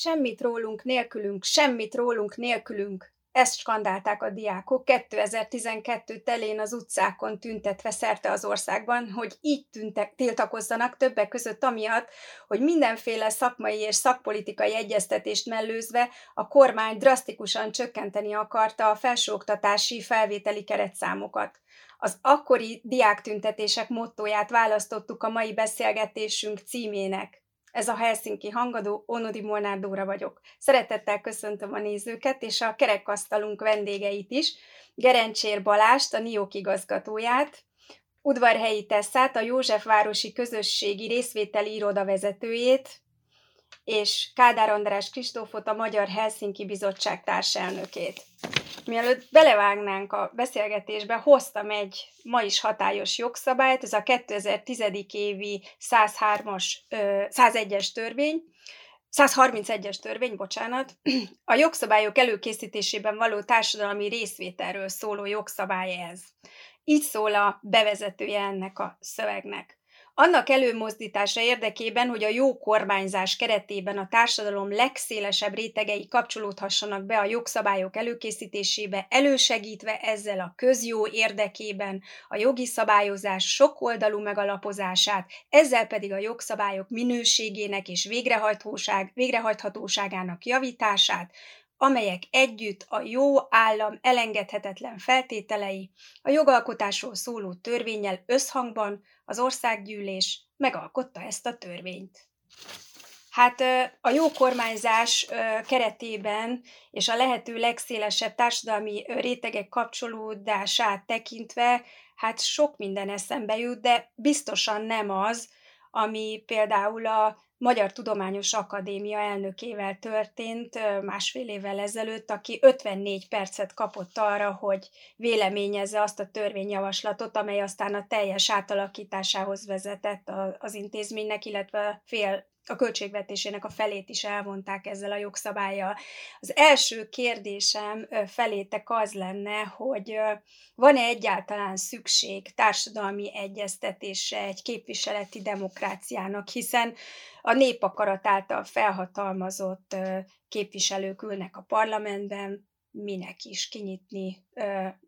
Semmit rólunk nélkülünk, semmit rólunk nélkülünk. Ezt skandálták a diákok 2012 telén az utcákon tüntetve szerte az országban, hogy így tüntek, tiltakozzanak többek között amiatt, hogy mindenféle szakmai és szakpolitikai egyeztetést mellőzve a kormány drasztikusan csökkenteni akarta a felsőoktatási felvételi keretszámokat. Az akkori diáktüntetések mottóját választottuk a mai beszélgetésünk címének. Ez a Helsinki hangadó, Onodi Molnár Dóra vagyok. Szeretettel köszöntöm a nézőket és a kerekasztalunk vendégeit is, Gerencsér Balást, a NIOK igazgatóját, Udvarhelyi Tesszát, a Józsefvárosi Közösségi Részvételi Iroda vezetőjét, és Kádár András Kristófot, a Magyar Helsinki Bizottság társelnökét. Mielőtt belevágnánk a beszélgetésbe, hoztam egy ma is hatályos jogszabályt, ez a 2010. évi 103-as, 101-es törvény, 131-es törvény, bocsánat, a jogszabályok előkészítésében való társadalmi részvételről szóló jogszabály ez. Így szól a bevezetője ennek a szövegnek. Annak előmozdítása érdekében, hogy a jó kormányzás keretében a társadalom legszélesebb rétegei kapcsolódhassanak be a jogszabályok előkészítésébe, elősegítve ezzel a közjó érdekében a jogi szabályozás sokoldalú megalapozását, ezzel pedig a jogszabályok minőségének és végrehajthatóság, végrehajthatóságának javítását, amelyek együtt a jó állam elengedhetetlen feltételei, a jogalkotásról szóló törvényel összhangban az országgyűlés megalkotta ezt a törvényt. Hát a jó kormányzás keretében és a lehető legszélesebb társadalmi rétegek kapcsolódását tekintve, hát sok minden eszembe jut, de biztosan nem az, ami például a Magyar Tudományos Akadémia elnökével történt másfél évvel ezelőtt, aki 54 percet kapott arra, hogy véleményezze azt a törvényjavaslatot, amely aztán a teljes átalakításához vezetett az intézménynek, illetve fél a költségvetésének a felét is elvonták ezzel a jogszabályjal. Az első kérdésem felétek az lenne, hogy van-e egyáltalán szükség társadalmi egyeztetésre egy képviseleti demokráciának, hiszen a népakarat által felhatalmazott képviselők ülnek a parlamentben, minek is kinyitni,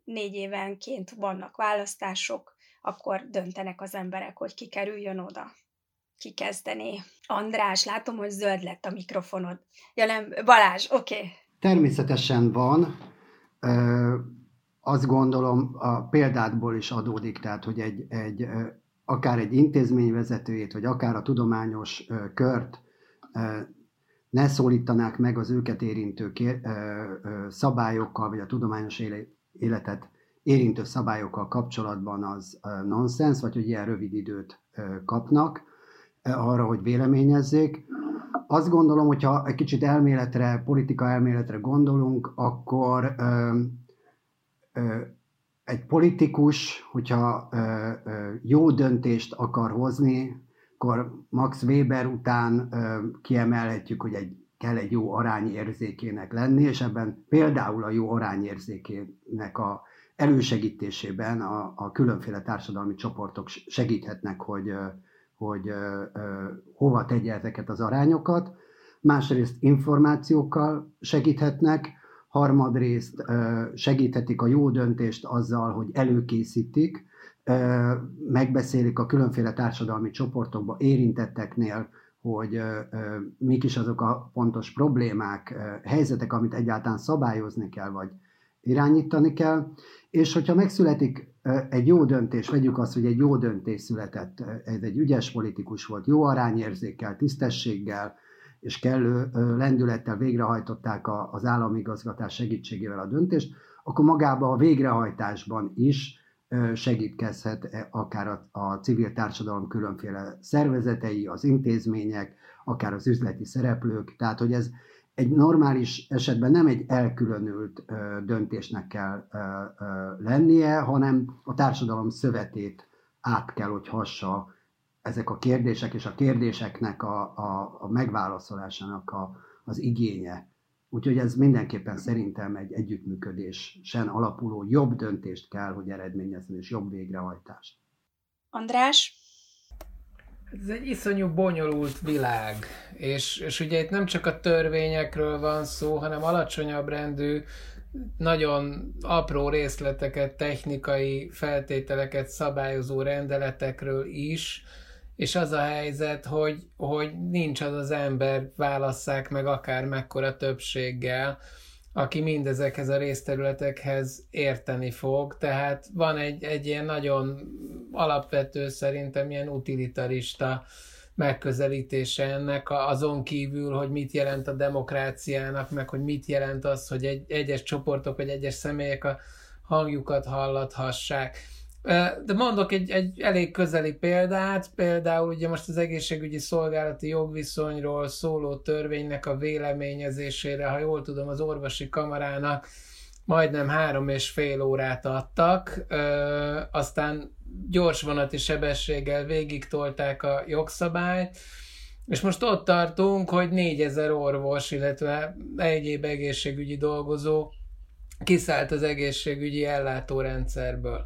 négy évenként vannak választások, akkor döntenek az emberek, hogy ki kerüljön oda ki kezdené? András, látom, hogy zöld lett a mikrofonod. Ja nem, Balázs, oké. Okay. Természetesen van. Ö, azt gondolom, a példádból is adódik, tehát, hogy egy, egy akár egy intézmény vezetőjét, vagy akár a tudományos ö, kört ö, ne szólítanák meg az őket érintő kér, ö, ö, szabályokkal, vagy a tudományos életet érintő szabályokkal kapcsolatban az nonsens, vagy hogy ilyen rövid időt kapnak arra, hogy véleményezzék. Azt gondolom, hogyha egy kicsit elméletre, politika elméletre gondolunk, akkor ö, ö, egy politikus, hogyha ö, ö, jó döntést akar hozni, akkor Max Weber után ö, kiemelhetjük, hogy egy, kell egy jó arányérzékének lenni, és ebben például a jó arányérzékének a elősegítésében a, a különféle társadalmi csoportok segíthetnek, hogy hogy hova tegye ezeket az arányokat, másrészt információkkal segíthetnek, harmadrészt ö, segíthetik a jó döntést azzal, hogy előkészítik, megbeszélik a különféle társadalmi csoportokba érintetteknél, hogy mik is azok a fontos problémák, helyzetek, amit egyáltalán szabályozni kell, vagy irányítani kell, és hogyha megszületik egy jó döntés, vegyük azt, hogy egy jó döntés született, ez egy ügyes politikus volt, jó arányérzékkel, tisztességgel, és kellő lendülettel végrehajtották az államigazgatás segítségével a döntést, akkor magába a végrehajtásban is segítkezhet e, akár a, a civil társadalom különféle szervezetei, az intézmények, akár az üzleti szereplők. Tehát, hogy ez egy normális esetben nem egy elkülönült döntésnek kell lennie, hanem a társadalom szövetét át kell, hogy hassa ezek a kérdések, és a kérdéseknek a, a, a megválaszolásának a, az igénye. Úgyhogy ez mindenképpen szerintem egy együttműködésen alapuló jobb döntést kell, hogy eredményezzen, és jobb végrehajtást. András? Ez egy iszonyú bonyolult világ, és, és ugye itt nem csak a törvényekről van szó, hanem alacsonyabb rendű, nagyon apró részleteket, technikai feltételeket szabályozó rendeletekről is, és az a helyzet, hogy, hogy nincs az az ember, válasszák meg akár mekkora többséggel, aki mindezekhez a részterületekhez érteni fog, tehát van egy, egy ilyen nagyon alapvető, szerintem ilyen utilitarista megközelítése ennek, azon kívül, hogy mit jelent a demokráciának, meg hogy mit jelent az, hogy egy, egyes csoportok vagy egyes személyek a hangjukat hallathassák. De mondok egy, egy elég közeli példát, például ugye most az egészségügyi szolgálati jogviszonyról szóló törvénynek a véleményezésére, ha jól tudom, az orvosi kamarának majdnem három és fél órát adtak, aztán gyors vonati sebességgel végig tolták a jogszabályt, és most ott tartunk, hogy 4000 orvos, illetve egyéb egészségügyi dolgozó kiszállt az egészségügyi ellátórendszerből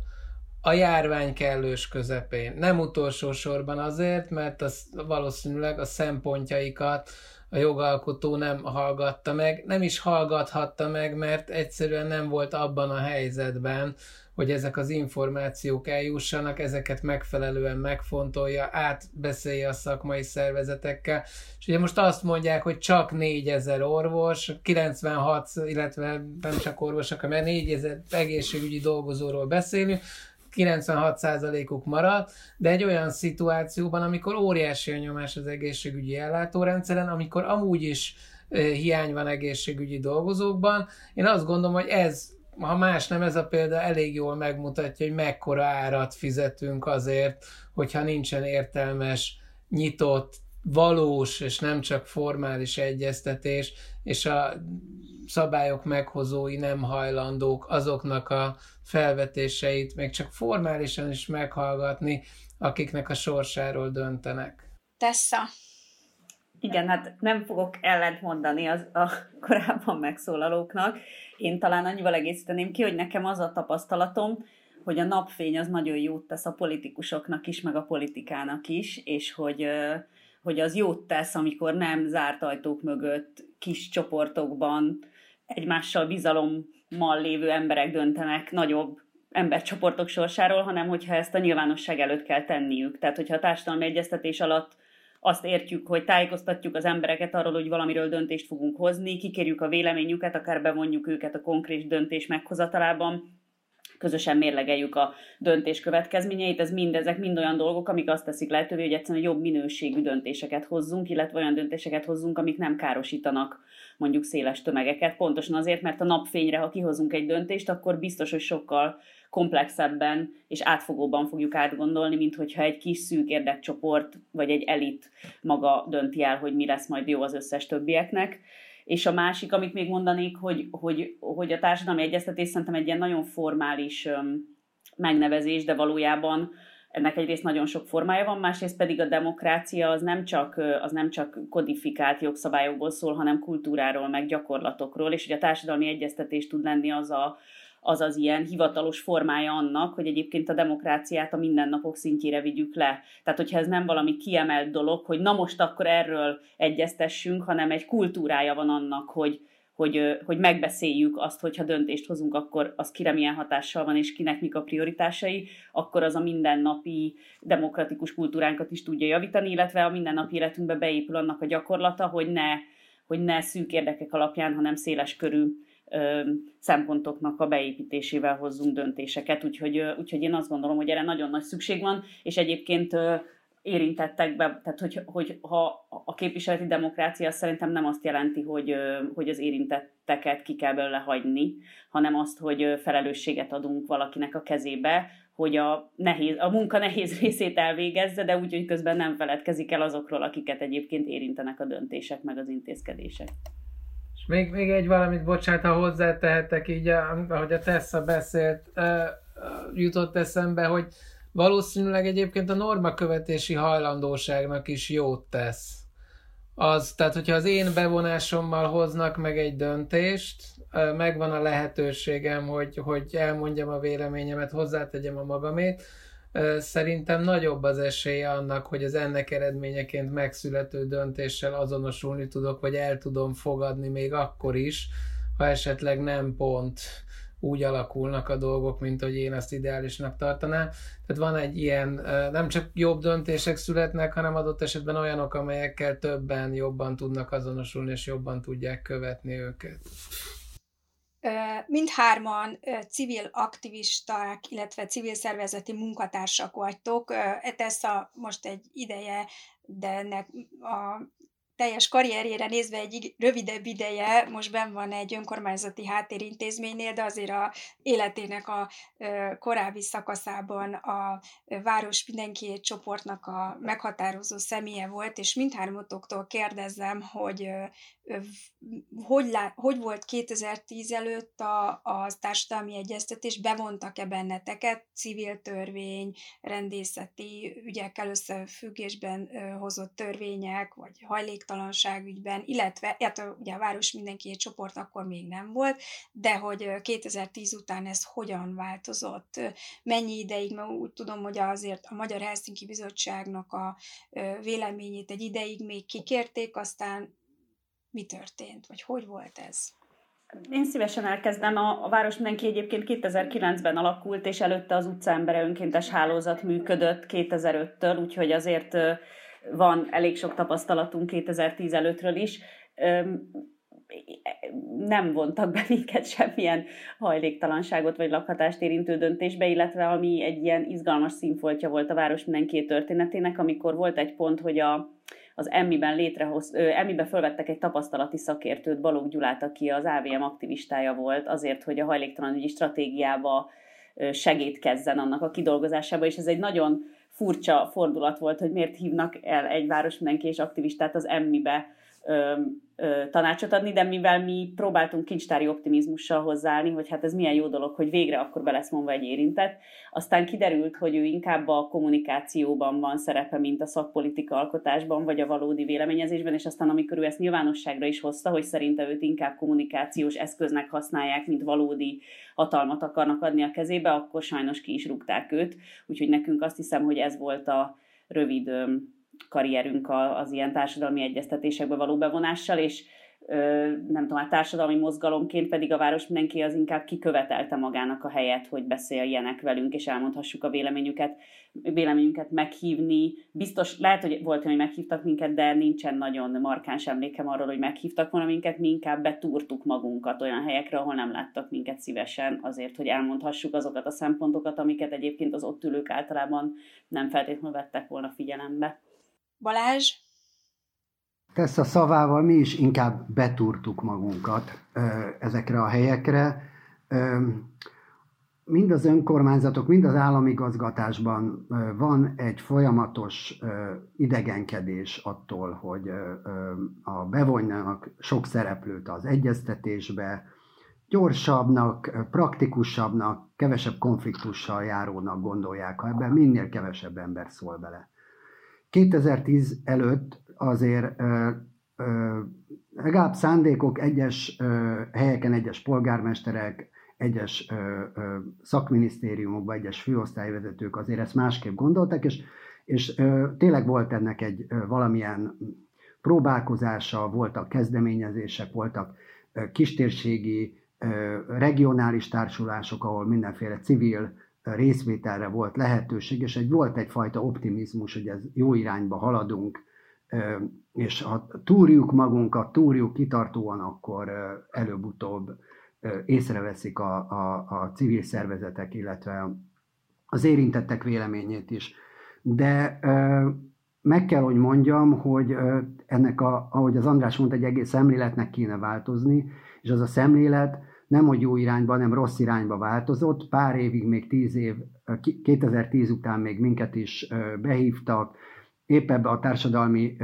a járvány kellős közepén. Nem utolsó sorban azért, mert az valószínűleg a szempontjaikat a jogalkotó nem hallgatta meg, nem is hallgathatta meg, mert egyszerűen nem volt abban a helyzetben, hogy ezek az információk eljussanak, ezeket megfelelően megfontolja, átbeszélje a szakmai szervezetekkel. És ugye most azt mondják, hogy csak 4000 orvos, 96, illetve nem csak orvosok, hanem 4000 egészségügyi dolgozóról beszélünk, 96%-uk maradt, de egy olyan szituációban, amikor óriási a nyomás az egészségügyi ellátórendszeren, amikor amúgy is hiány van egészségügyi dolgozókban, én azt gondolom, hogy ez ha más nem, ez a példa elég jól megmutatja, hogy mekkora árat fizetünk azért, hogyha nincsen értelmes, nyitott, valós és nem csak formális egyeztetés, és a szabályok meghozói nem hajlandók azoknak a felvetéseit még csak formálisan is meghallgatni, akiknek a sorsáról döntenek. Tessa. Igen, hát nem fogok ellent mondani az a korábban megszólalóknak. Én talán annyival egészíteném ki, hogy nekem az a tapasztalatom, hogy a napfény az nagyon jót tesz a politikusoknak is, meg a politikának is, és hogy, hogy az jót tesz, amikor nem zárt ajtók mögött, kis csoportokban, egymással bizalommal lévő emberek döntenek nagyobb embercsoportok sorsáról, hanem hogyha ezt a nyilvánosság előtt kell tenniük. Tehát, hogyha a társadalmi egyeztetés alatt azt értjük, hogy tájékoztatjuk az embereket arról, hogy valamiről döntést fogunk hozni, kikérjük a véleményüket, akár bevonjuk őket a konkrét döntés meghozatalában, közösen mérlegeljük a döntés következményeit. Ez mind, ezek mind olyan dolgok, amik azt teszik lehetővé, hogy egyszerűen jobb minőségű döntéseket hozzunk, illetve olyan döntéseket hozzunk, amik nem károsítanak mondjuk széles tömegeket. Pontosan azért, mert a napfényre, ha kihozunk egy döntést, akkor biztos, hogy sokkal komplexebben és átfogóban fogjuk átgondolni, mint hogyha egy kis szűk érdekcsoport vagy egy elit maga dönti el, hogy mi lesz majd jó az összes többieknek. És a másik, amit még mondanék, hogy, hogy, hogy a társadalmi egyeztetés szerintem egy ilyen nagyon formális megnevezés, de valójában ennek egyrészt nagyon sok formája van, másrészt pedig a demokrácia az nem csak, az nem csak kodifikált jogszabályokból szól, hanem kultúráról, meg gyakorlatokról, és hogy a társadalmi egyeztetés tud lenni az a, az az ilyen hivatalos formája annak, hogy egyébként a demokráciát a mindennapok szintjére vigyük le. Tehát, hogyha ez nem valami kiemelt dolog, hogy na most akkor erről egyeztessünk, hanem egy kultúrája van annak, hogy, hogy, hogy megbeszéljük azt, hogyha döntést hozunk, akkor az kire milyen hatással van, és kinek mik a prioritásai, akkor az a mindennapi demokratikus kultúránkat is tudja javítani, illetve a mindennapi életünkbe beépül annak a gyakorlata, hogy ne, hogy ne szűk érdekek alapján, hanem széles körű szempontoknak a beépítésével hozzunk döntéseket, úgyhogy, úgyhogy én azt gondolom, hogy erre nagyon nagy szükség van, és egyébként érintettek be, tehát hogy, hogy ha a képviseleti demokrácia szerintem nem azt jelenti, hogy, hogy az érintetteket ki kell belőle hagyni, hanem azt, hogy felelősséget adunk valakinek a kezébe, hogy a, nehéz, a munka nehéz részét elvégezze, de úgy, hogy közben nem feledkezik el azokról, akiket egyébként érintenek a döntések meg az intézkedések. Még, még egy valamit, bocsánat, ha hozzátehetek így, ahogy a Tessa beszélt, jutott eszembe, hogy valószínűleg egyébként a normakövetési hajlandóságnak is jót tesz. Az, tehát, hogyha az én bevonásommal hoznak meg egy döntést, megvan a lehetőségem, hogy, hogy elmondjam a véleményemet, hozzátegyem a magamét, szerintem nagyobb az esélye annak, hogy az ennek eredményeként megszülető döntéssel azonosulni tudok, vagy el tudom fogadni még akkor is, ha esetleg nem pont úgy alakulnak a dolgok, mint hogy én azt ideálisnak tartanám. Tehát van egy ilyen, nem csak jobb döntések születnek, hanem adott esetben olyanok, amelyekkel többen jobban tudnak azonosulni, és jobban tudják követni őket. Mindhárman civil aktivisták, illetve civil szervezeti munkatársak vagytok. Etesza most egy ideje, de ennek a teljes karrierjére nézve egy rövidebb ideje most ben van egy önkormányzati háttérintézménynél, de azért a életének a korábbi szakaszában a város mindenki csoportnak a meghatározó személye volt, és mindhármatoktól kérdezem, hogy hogy, lá, hogy volt 2010 előtt a, a társadalmi egyeztetés, bevontak-e benneteket civil törvény, rendészeti ügyekkel összefüggésben hozott törvények, vagy hajléktalanság ügyben, illetve, illetve ugye a Város Mindenki egy csoport akkor még nem volt, de hogy 2010 után ez hogyan változott, mennyi ideig, mert úgy tudom, hogy azért a Magyar Helsinki Bizottságnak a véleményét egy ideig még kikérték, aztán mi történt, vagy hogy volt ez? Én szívesen elkezdem. A, a Város Mindenki egyébként 2009-ben alakult, és előtte az utcaembere önkéntes hálózat működött 2005-től, úgyhogy azért van elég sok tapasztalatunk 2010 előttről is. Nem vontak be minket semmilyen hajléktalanságot vagy lakhatást érintő döntésbe, illetve ami egy ilyen izgalmas színfoltja volt a Város Mindenki történetének, amikor volt egy pont, hogy a az Emmi-ben létrehoz, Emmi-ben fölvettek egy tapasztalati szakértőt, Balogh Gyulát, aki az AVM aktivistája volt, azért, hogy a hajléktalanügyi stratégiába segítkezzen annak a kidolgozásába, és ez egy nagyon furcsa fordulat volt, hogy miért hívnak el egy város mindenki és aktivistát az Emmi-be ö, tanácsot adni, de mivel mi próbáltunk kincstári optimizmussal hozzáállni, hogy hát ez milyen jó dolog, hogy végre akkor be lesz mondva egy érintett, aztán kiderült, hogy ő inkább a kommunikációban van szerepe, mint a szakpolitika alkotásban, vagy a valódi véleményezésben, és aztán amikor ő ezt nyilvánosságra is hozta, hogy szerinte őt inkább kommunikációs eszköznek használják, mint valódi hatalmat akarnak adni a kezébe, akkor sajnos ki is rúgták őt, úgyhogy nekünk azt hiszem, hogy ez volt a rövid karrierünk az ilyen társadalmi egyeztetésekbe való bevonással, és nem tudom, a társadalmi mozgalomként pedig a város mindenki az inkább kikövetelte magának a helyet, hogy beszéljenek velünk, és elmondhassuk a véleményüket, véleményünket meghívni. Biztos, lehet, hogy volt, hogy meghívtak minket, de nincsen nagyon markáns emlékem arról, hogy meghívtak volna minket, mi inkább betúrtuk magunkat olyan helyekre, ahol nem láttak minket szívesen, azért, hogy elmondhassuk azokat a szempontokat, amiket egyébként az ott ülők általában nem feltétlenül vettek volna figyelembe. Balázs? Tesz a szavával mi is inkább betúrtuk magunkat ezekre a helyekre. Mind az önkormányzatok, mind az államigazgatásban van egy folyamatos idegenkedés attól, hogy a bevonjanak sok szereplőt az egyeztetésbe, gyorsabbnak, praktikusabbnak, kevesebb konfliktussal járónak gondolják, ha ebben minél kevesebb ember szól bele. 2010 előtt azért legalább szándékok egyes helyeken, egyes polgármesterek, egyes szakminisztériumokban, egyes főosztályvezetők azért ezt másképp gondoltak, és, és tényleg volt ennek egy valamilyen próbálkozása, voltak kezdeményezések, voltak kistérségi, regionális társulások, ahol mindenféle civil részvételre volt lehetőség, és egy, volt egyfajta optimizmus, hogy ez jó irányba haladunk, és ha túrjuk magunkat, túrjuk kitartóan, akkor előbb-utóbb észreveszik a, a, a civil szervezetek, illetve az érintettek véleményét is. De meg kell, hogy mondjam, hogy ennek, a, ahogy az András mondta, egy egész szemléletnek kéne változni, és az a szemlélet nem hogy jó irányba, hanem rossz irányba változott. Pár évig, még tíz év, 2010 után még minket is behívtak, épp ebbe a társadalmi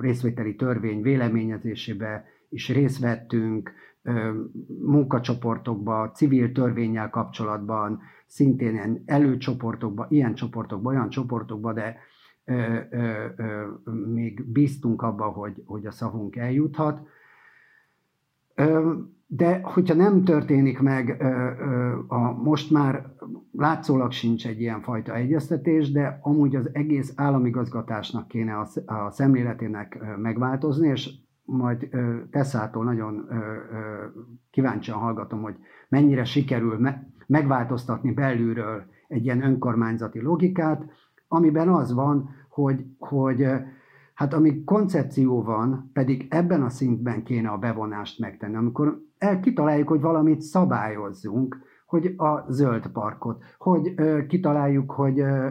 részvételi törvény véleményezésébe is részt vettünk, munkacsoportokba, civil törvényel kapcsolatban, szintén előcsoportokba, ilyen csoportokba, olyan csoportokba, de ö, ö, ö, még bíztunk abba, hogy, hogy a szavunk eljuthat. Ö, de hogyha nem történik meg, a, most már látszólag sincs egy ilyen fajta egyeztetés, de amúgy az egész államigazgatásnak kéne a, szemléletének megváltozni, és majd Teszától nagyon kíváncsian hallgatom, hogy mennyire sikerül megváltoztatni belülről egy ilyen önkormányzati logikát, amiben az van, hogy, hogy hát amíg koncepció van, pedig ebben a szintben kéne a bevonást megtenni, amikor el kitaláljuk, hogy valamit szabályozzunk, hogy a zöld parkot, hogy ö, kitaláljuk, hogy ö,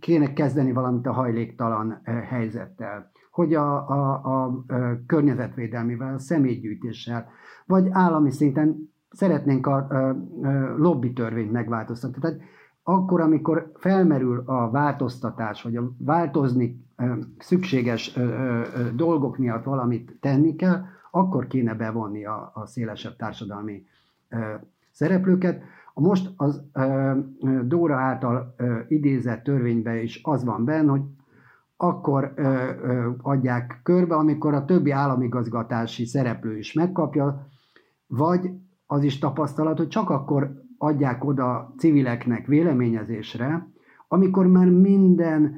kéne kezdeni valamit a hajléktalan ö, helyzettel, hogy a, a, a ö, környezetvédelmivel, a személygyűjtéssel, vagy állami szinten szeretnénk a, a, a lobby törvényt megváltoztatni. Tehát akkor, amikor felmerül a változtatás, vagy a változni szükséges dolgok miatt valamit tenni kell, akkor kéne bevonni a, a szélesebb társadalmi szereplőket. A most az Dóra által idézett törvényben is az van benne, hogy akkor adják körbe, amikor a többi államigazgatási szereplő is megkapja, vagy az is tapasztalat, hogy csak akkor adják oda civileknek véleményezésre, amikor már minden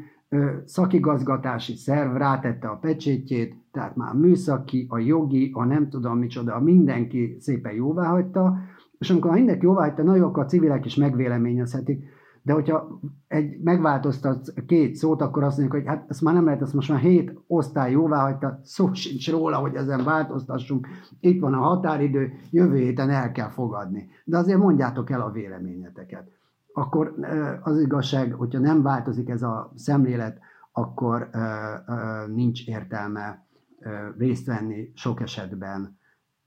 szakigazgatási szerv rátette a pecsétjét, tehát már a műszaki, a jogi, a nem tudom micsoda, mindenki szépen jóvá hagyta, és amikor mindenki jóvá hagyta, na jó, akkor a civilek is megvéleményezhetik, de hogyha egy megváltoztat két szót, akkor azt mondjuk, hogy hát ezt már nem lehet, ezt most már hét osztály jóvá hagyta, szó sincs róla, hogy ezen változtassunk, itt van a határidő, jövő héten el kell fogadni. De azért mondjátok el a véleményeteket. Akkor az igazság, hogyha nem változik ez a szemlélet, akkor nincs értelme részt venni sok esetben,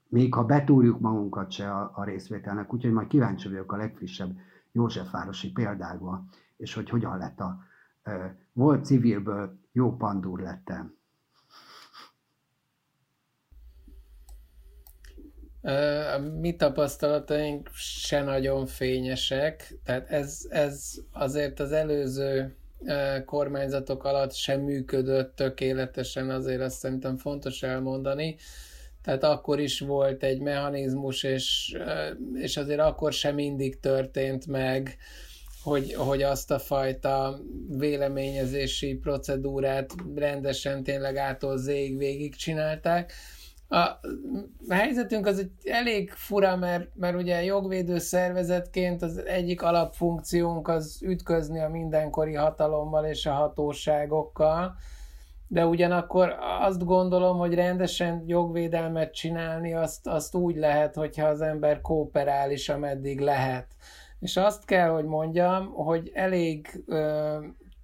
még ha betúrjuk magunkat se a, a részvételnek. Úgyhogy majd kíváncsi vagyok a legfrissebb Józsefvárosi példákba, és hogy hogyan lett a volt civilből jó pandúr lettem. A mi tapasztalataink se nagyon fényesek, tehát ez, ez azért az előző kormányzatok alatt sem működött tökéletesen, azért azt szerintem fontos elmondani. Tehát akkor is volt egy mechanizmus, és, és azért akkor sem mindig történt meg, hogy, hogy azt a fajta véleményezési procedúrát rendesen tényleg ától zég végig csinálták. A helyzetünk az egy elég fura, mert, mert ugye jogvédő szervezetként az egyik alapfunkciónk az ütközni a mindenkori hatalommal és a hatóságokkal, de ugyanakkor azt gondolom, hogy rendesen jogvédelmet csinálni azt, azt úgy lehet, hogyha az ember kooperál is, ameddig lehet. És azt kell, hogy mondjam, hogy elég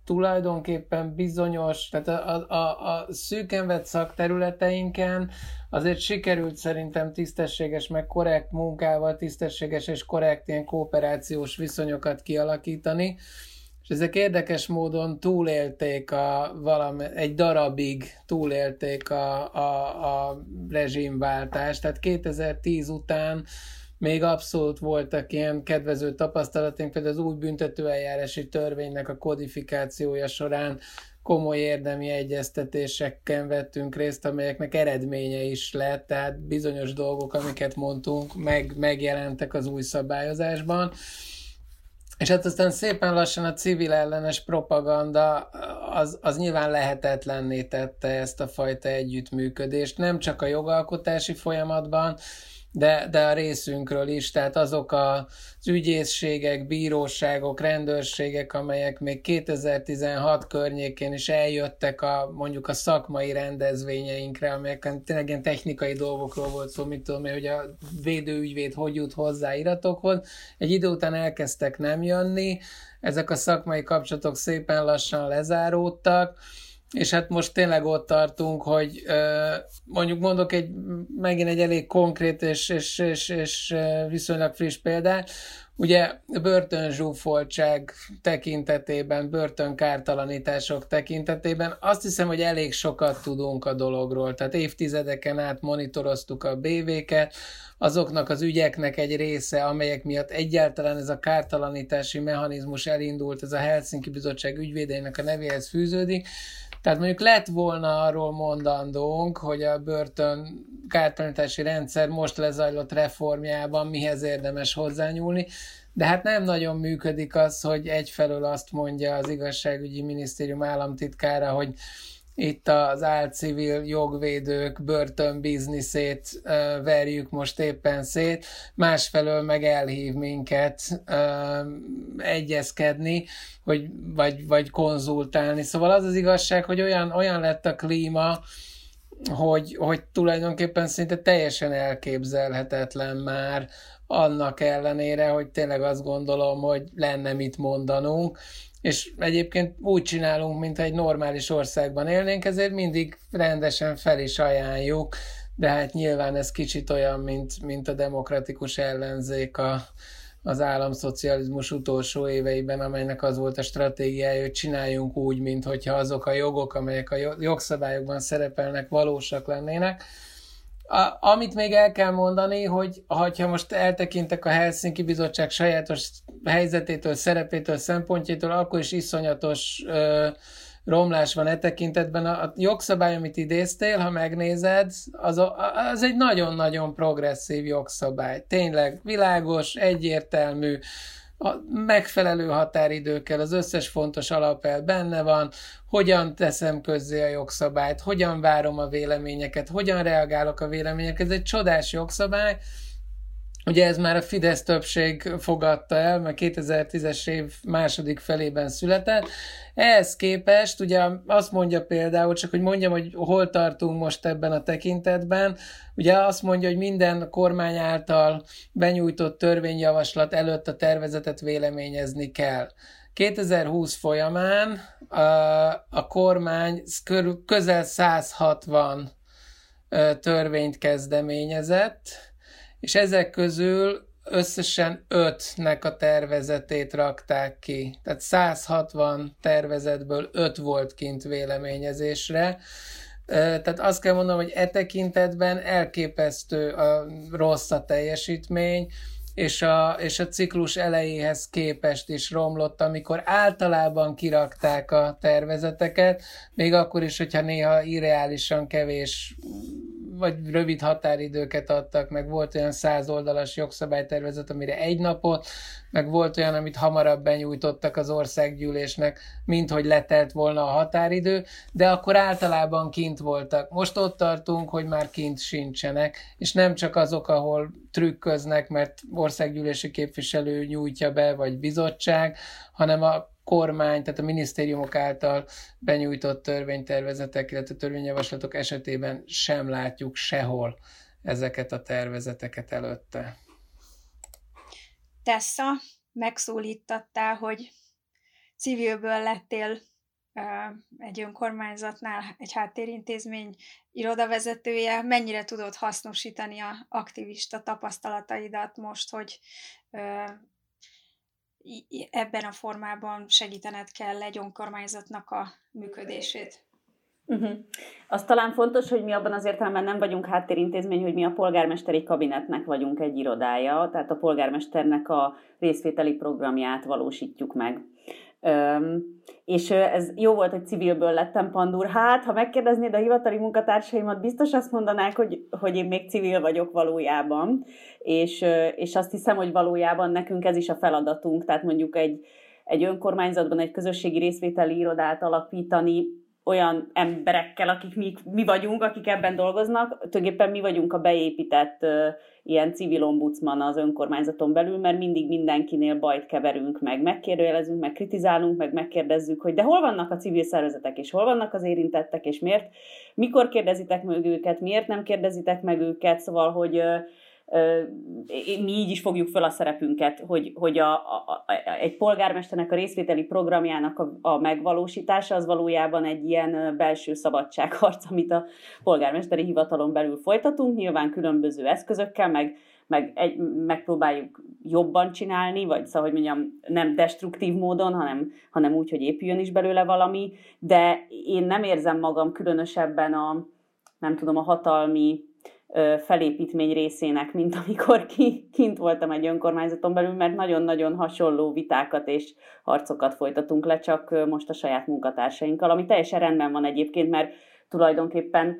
tulajdonképpen bizonyos, tehát a, a, a szűken vett szakterületeinken azért sikerült szerintem tisztességes, meg korrekt munkával, tisztességes és korrekt ilyen kooperációs viszonyokat kialakítani, és ezek érdekes módon túlélték a valami, egy darabig túlélték a, a, a rezsimváltást, tehát 2010 után még abszolút voltak ilyen kedvező tapasztalatunk, például az új büntetőeljárási törvénynek a kodifikációja során komoly érdemi egyeztetéseken vettünk részt, amelyeknek eredménye is lett, tehát bizonyos dolgok, amiket mondtunk, meg, megjelentek az új szabályozásban. És hát aztán szépen lassan a civil ellenes propaganda az, az nyilván lehetetlenné tette ezt a fajta együttműködést, nem csak a jogalkotási folyamatban, de, de a részünkről is, tehát azok az ügyészségek, bíróságok, rendőrségek, amelyek még 2016 környékén is eljöttek a mondjuk a szakmai rendezvényeinkre, amelyeken tényleg ilyen technikai dolgokról volt szó, mit tudom én, hogy a védőügyvéd hogy jut hozzá iratokhoz. Egy idő után elkezdtek nem jönni, ezek a szakmai kapcsolatok szépen lassan lezáródtak, és hát most tényleg ott tartunk, hogy mondjuk mondok egy, megint egy elég konkrét és, és, és, és viszonylag friss példát, Ugye börtönzsúfoltság tekintetében, börtönkártalanítások tekintetében azt hiszem, hogy elég sokat tudunk a dologról. Tehát évtizedeken át monitoroztuk a BV-ket, azoknak az ügyeknek egy része, amelyek miatt egyáltalán ez a kártalanítási mechanizmus elindult, ez a Helsinki Bizottság ügyvédeinek a nevéhez fűződik, tehát mondjuk lett volna arról mondandónk, hogy a börtön kártalanítási rendszer most lezajlott reformjában mihez érdemes hozzányúlni, de hát nem nagyon működik az, hogy egyfelől azt mondja az igazságügyi minisztérium államtitkára, hogy itt az álcivil jogvédők börtönbizniszét uh, verjük most éppen szét, másfelől meg elhív minket uh, egyezkedni, hogy, vagy, vagy konzultálni. Szóval az az igazság, hogy olyan, olyan lett a klíma, hogy, hogy tulajdonképpen szinte teljesen elképzelhetetlen már annak ellenére, hogy tényleg azt gondolom, hogy lenne mit mondanunk, és egyébként úgy csinálunk, mint egy normális országban élnénk, ezért mindig rendesen fel is ajánljuk, de hát nyilván ez kicsit olyan, mint, mint a demokratikus ellenzék a, az államszocializmus utolsó éveiben, amelynek az volt a stratégiája, hogy csináljunk úgy, mint hogyha azok a jogok, amelyek a jogszabályokban szerepelnek, valósak lennének. A, amit még el kell mondani, hogy ha most eltekintek a Helsinki Bizottság sajátos helyzetétől, szerepétől, szempontjétől, akkor is iszonyatos ö, romlás van e tekintetben. A, a jogszabály, amit idéztél, ha megnézed, az, a, az egy nagyon-nagyon progresszív jogszabály. Tényleg világos, egyértelmű, a megfelelő határidőkkel az összes fontos alapel benne van, hogyan teszem közzé a jogszabályt, hogyan várom a véleményeket, hogyan reagálok a véleményeket. Ez egy csodás jogszabály, Ugye ez már a Fidesz többség fogadta el, mert 2010-es év második felében született. Ehhez képest, ugye azt mondja például, csak hogy mondjam, hogy hol tartunk most ebben a tekintetben, ugye azt mondja, hogy minden kormány által benyújtott törvényjavaslat előtt a tervezetet véleményezni kell. 2020 folyamán a, a kormány közel 160 törvényt kezdeményezett, és ezek közül összesen ötnek a tervezetét rakták ki. Tehát 160 tervezetből öt volt kint véleményezésre. Tehát azt kell mondanom, hogy e tekintetben elképesztő a rossz a teljesítmény, és a, és a ciklus elejéhez képest is romlott, amikor általában kirakták a tervezeteket, még akkor is, hogyha néha irreálisan kevés vagy rövid határidőket adtak, meg volt olyan száz oldalas jogszabálytervezet, amire egy napot, meg volt olyan, amit hamarabb benyújtottak az országgyűlésnek, mint hogy letelt volna a határidő, de akkor általában kint voltak. Most ott tartunk, hogy már kint sincsenek, és nem csak azok, ahol trükköznek, mert országgyűlési képviselő nyújtja be, vagy bizottság, hanem a kormány, tehát a minisztériumok által benyújtott törvénytervezetek, illetve törvényjavaslatok esetében sem látjuk sehol ezeket a tervezeteket előtte. Tessa, megszólítattál, hogy civilből lettél egy önkormányzatnál, egy háttérintézmény irodavezetője, mennyire tudod hasznosítani a aktivista tapasztalataidat most, hogy ebben a formában segítened kell egy önkormányzatnak a működését. Uh-huh. Az talán fontos, hogy mi abban az értelemben nem vagyunk háttérintézmény, hogy mi a polgármesteri kabinetnek vagyunk egy irodája, tehát a polgármesternek a részvételi programját valósítjuk meg. Öm, és ez jó volt, hogy civilből lettem pandur. Hát, ha megkérdeznéd a hivatali munkatársaimat, biztos azt mondanák, hogy, hogy én még civil vagyok valójában, és, és azt hiszem, hogy valójában nekünk ez is a feladatunk, tehát mondjuk egy, egy önkormányzatban egy közösségi részvételi irodát alapítani, olyan emberekkel, akik mi, mi vagyunk, akik ebben dolgoznak, tulajdonképpen mi vagyunk a beépített ilyen civil ombudsman az önkormányzaton belül, mert mindig mindenkinél bajt keverünk, meg megkérdőjelezünk, meg kritizálunk, meg megkérdezzük, hogy de hol vannak a civil szervezetek, és hol vannak az érintettek, és miért, mikor kérdezitek meg őket, miért nem kérdezitek meg őket, szóval, hogy uh, mi így is fogjuk fel a szerepünket, hogy, hogy a, a, a, egy polgármesternek a részvételi programjának a, a megvalósítása az valójában egy ilyen belső szabadságharc, amit a polgármesteri hivatalon belül folytatunk, nyilván különböző eszközökkel, meg, meg egy, megpróbáljuk jobban csinálni, vagy szóval, hogy mondjam, nem destruktív módon, hanem, hanem úgy, hogy épüljön is belőle valami, de én nem érzem magam különösebben a, nem tudom, a hatalmi felépítmény részének, mint amikor ki, kint voltam egy önkormányzaton belül, mert nagyon-nagyon hasonló vitákat és harcokat folytatunk le, csak most a saját munkatársainkkal, ami teljesen rendben van egyébként, mert tulajdonképpen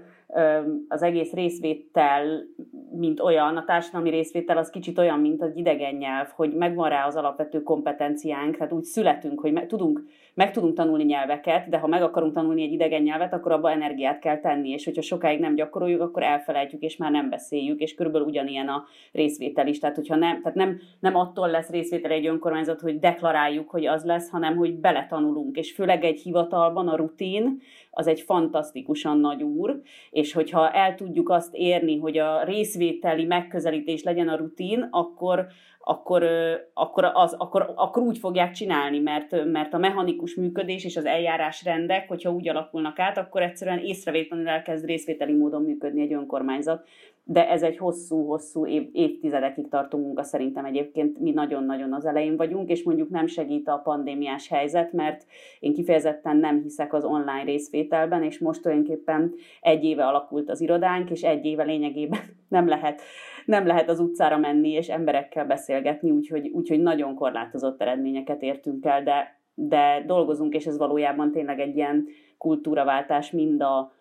az egész részvétel, mint olyan, a társadalmi részvétel az kicsit olyan, mint az idegen nyelv, hogy megvan rá az alapvető kompetenciánk, tehát úgy születünk, hogy meg tudunk, meg tudunk tanulni nyelveket, de ha meg akarunk tanulni egy idegen nyelvet, akkor abba energiát kell tenni, és hogyha sokáig nem gyakoroljuk, akkor elfelejtjük, és már nem beszéljük, és körülbelül ugyanilyen a részvétel is. Tehát, hogyha nem, tehát nem, nem attól lesz részvétel egy önkormányzat, hogy deklaráljuk, hogy az lesz, hanem hogy beletanulunk, és főleg egy hivatalban a rutin, az egy fantasztikusan nagy úr, és hogyha el tudjuk azt érni, hogy a részvételi megközelítés legyen a rutin, akkor, akkor, akkor, az, akkor, akkor úgy fogják csinálni, mert, mert a mechanikus működés és az eljárás rendek, hogyha úgy alakulnak át, akkor egyszerűen észrevétlenül elkezd részvételi módon működni egy önkormányzat de ez egy hosszú-hosszú év, évtizedekig tartó munka szerintem egyébként. Mi nagyon-nagyon az elején vagyunk, és mondjuk nem segít a pandémiás helyzet, mert én kifejezetten nem hiszek az online részvételben, és most tulajdonképpen egy éve alakult az irodánk, és egy éve lényegében nem lehet, nem lehet az utcára menni és emberekkel beszélgetni, úgyhogy, úgyhogy nagyon korlátozott eredményeket értünk el, de, de dolgozunk, és ez valójában tényleg egy ilyen kultúraváltás mind a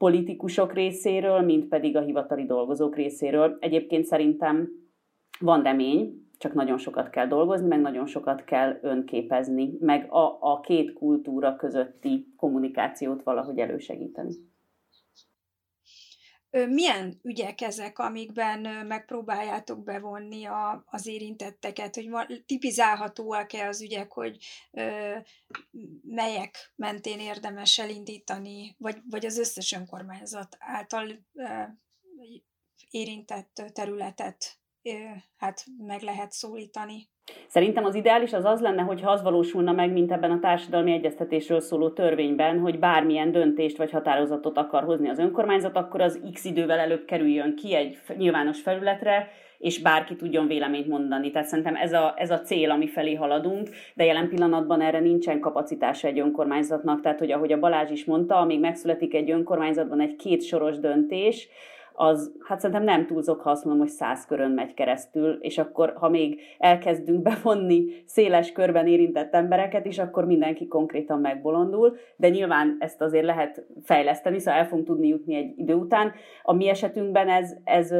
politikusok részéről, mint pedig a hivatali dolgozók részéről. Egyébként szerintem van remény, csak nagyon sokat kell dolgozni, meg nagyon sokat kell önképezni, meg a, a két kultúra közötti kommunikációt valahogy elősegíteni. Milyen ügyek ezek, amikben megpróbáljátok bevonni a, az érintetteket, hogy tipizálhatóak-e az ügyek, hogy ö, melyek mentén érdemes elindítani, vagy, vagy az összes önkormányzat által ö, érintett területet ö, hát meg lehet szólítani? Szerintem az ideális az az lenne, hogyha az valósulna meg, mint ebben a társadalmi egyeztetésről szóló törvényben, hogy bármilyen döntést vagy határozatot akar hozni az önkormányzat, akkor az x idővel előbb kerüljön ki egy nyilvános felületre, és bárki tudjon véleményt mondani. Tehát szerintem ez a, ez a cél, ami felé haladunk, de jelen pillanatban erre nincsen kapacitása egy önkormányzatnak. Tehát, hogy ahogy a Balázs is mondta, amíg megszületik egy önkormányzatban egy két soros döntés, az hát szerintem nem túlzok, ha azt mondom, hogy száz körön megy keresztül, és akkor, ha még elkezdünk bevonni széles körben érintett embereket is, akkor mindenki konkrétan megbolondul, de nyilván ezt azért lehet fejleszteni, szóval el fogunk tudni jutni egy idő után. A mi esetünkben ez, ez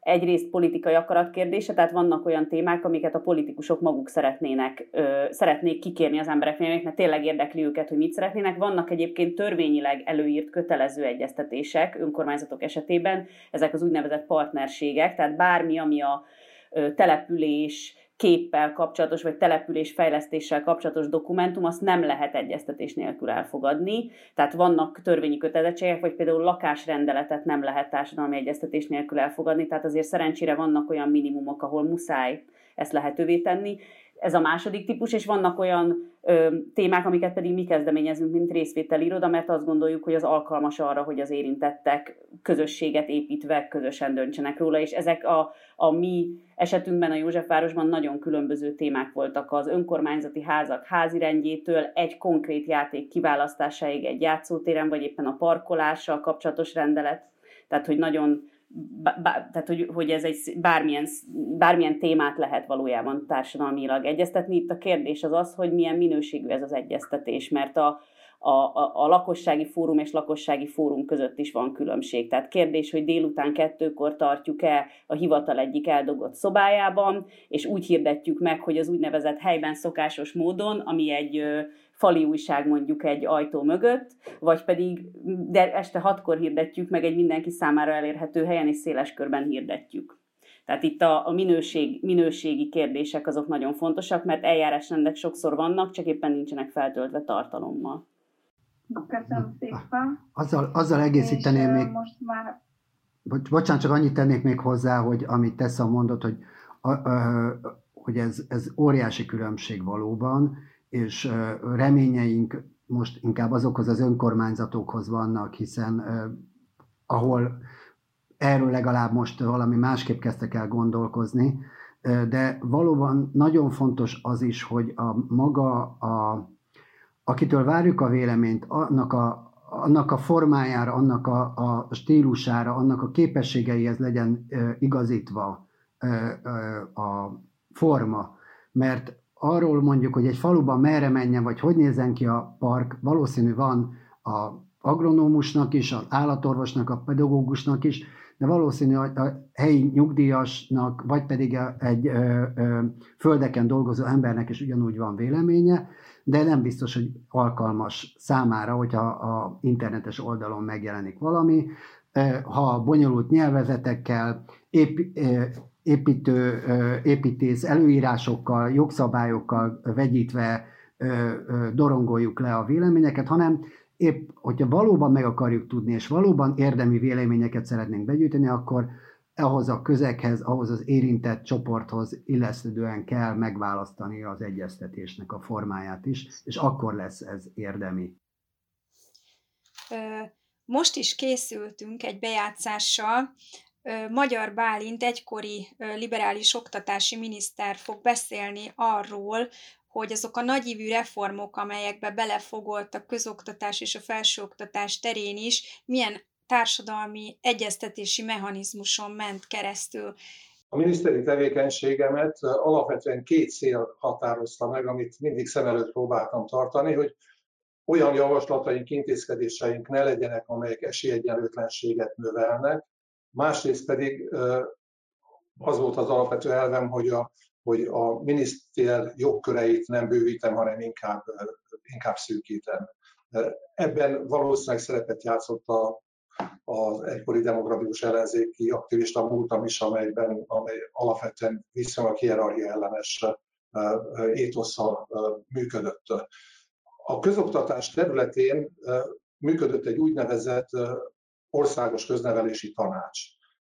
egyrészt politikai akarat kérdése, tehát vannak olyan témák, amiket a politikusok maguk szeretnének, ö, szeretnék kikérni az embereknél, mert tényleg érdekli őket, hogy mit szeretnének. Vannak egyébként törvényileg előírt kötelező egyeztetések önkormányzatok esetében, ezek az úgynevezett partnerségek, tehát bármi, ami a ö, település, képpel kapcsolatos, vagy település fejlesztéssel kapcsolatos dokumentum, azt nem lehet egyeztetés nélkül elfogadni. Tehát vannak törvényi kötelezettségek, vagy például lakásrendeletet nem lehet társadalmi egyeztetés nélkül elfogadni, tehát azért szerencsére vannak olyan minimumok, ahol muszáj ezt lehetővé tenni. Ez a második típus, és vannak olyan ö, témák, amiket pedig mi kezdeményezünk, mint részvételi iroda, mert azt gondoljuk, hogy az alkalmas arra, hogy az érintettek közösséget építve közösen döntsenek róla, és ezek a, a mi esetünkben a Józsefvárosban nagyon különböző témák voltak az önkormányzati házak házirendjétől, egy konkrét játék kiválasztásáig egy játszótéren, vagy éppen a parkolással kapcsolatos rendelet, tehát hogy nagyon tehát hogy, hogy ez egy bármilyen, bármilyen témát lehet valójában társadalmilag egyeztetni. Itt a kérdés az az, hogy milyen minőségű ez az egyeztetés, mert a, a, a, a lakossági fórum és lakossági fórum között is van különbség. Tehát kérdés, hogy délután kettőkor tartjuk-e a hivatal egyik eldogott szobájában, és úgy hirdetjük meg, hogy az úgynevezett helyben szokásos módon, ami egy fali újság mondjuk egy ajtó mögött, vagy pedig de este hatkor hirdetjük meg egy mindenki számára elérhető helyen, és széles körben hirdetjük. Tehát itt a, a minőség, minőségi kérdések azok nagyon fontosak, mert eljárásrendek sokszor vannak, csak éppen nincsenek feltöltve tartalommal. Köszönöm szépen. Azzal, azzal egészíteném még... Most már bocsánat, csak annyit tennék még hozzá, hogy amit Tessa mondott, hogy, a, a, hogy ez, ez óriási különbség valóban, és reményeink most inkább azokhoz az önkormányzatokhoz vannak, hiszen ahol erről legalább most valami másképp kezdtek el gondolkozni, de valóban nagyon fontos az is, hogy a maga, a, akitől várjuk a véleményt, annak a, annak a formájára, annak a, a stílusára, annak a képességeihez legyen igazítva a forma. Mert arról mondjuk, hogy egy faluban merre menjen, vagy hogy nézzen ki a park, valószínű van a agronómusnak is, az állatorvosnak, a pedagógusnak is, de valószínű a helyi nyugdíjasnak, vagy pedig egy ö, ö, földeken dolgozó embernek is ugyanúgy van véleménye, de nem biztos, hogy alkalmas számára, hogyha a internetes oldalon megjelenik valami. Ha bonyolult nyelvezetekkel, épp, építő, építész előírásokkal, jogszabályokkal vegyítve dorongoljuk le a véleményeket, hanem épp, hogyha valóban meg akarjuk tudni, és valóban érdemi véleményeket szeretnénk begyűjteni, akkor ahhoz a közeghez, ahhoz az érintett csoporthoz illesztődően kell megválasztani az egyeztetésnek a formáját is, és akkor lesz ez érdemi. Most is készültünk egy bejátszással, Magyar Bálint egykori liberális oktatási miniszter fog beszélni arról, hogy azok a nagyívű reformok, amelyekbe belefogolt a közoktatás és a felsőoktatás terén is, milyen társadalmi egyeztetési mechanizmuson ment keresztül. A miniszteri tevékenységemet alapvetően két cél határozta meg, amit mindig szem előtt próbáltam tartani, hogy olyan javaslataink, intézkedéseink ne legyenek, amelyek esélyegyenlőtlenséget növelnek, másrészt pedig az volt az alapvető elvem, hogy a, hogy a miniszter jogköreit nem bővítem, hanem inkább, inkább szűkítem. Ebben valószínűleg szerepet játszott a, az egykori demokratikus ellenzéki aktivista múltam is, amelyben, amely alapvetően viszonylag hierarchia ellenes étosszal működött. A közoktatás területén működött egy úgynevezett országos köznevelési tanács.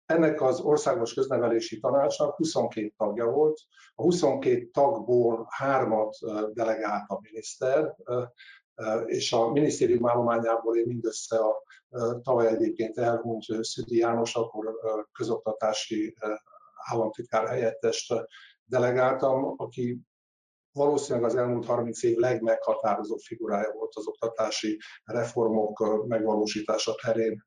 Ennek az országos köznevelési tanácsnak 22 tagja volt. A 22 tagból hármat delegált a miniszter, és a minisztérium állományából én mindössze a tavaly egyébként elhunyt Szüdi János, akkor közoktatási államtitkár helyettest delegáltam, aki valószínűleg az elmúlt 30 év legmeghatározóbb figurája volt az oktatási reformok megvalósítása terén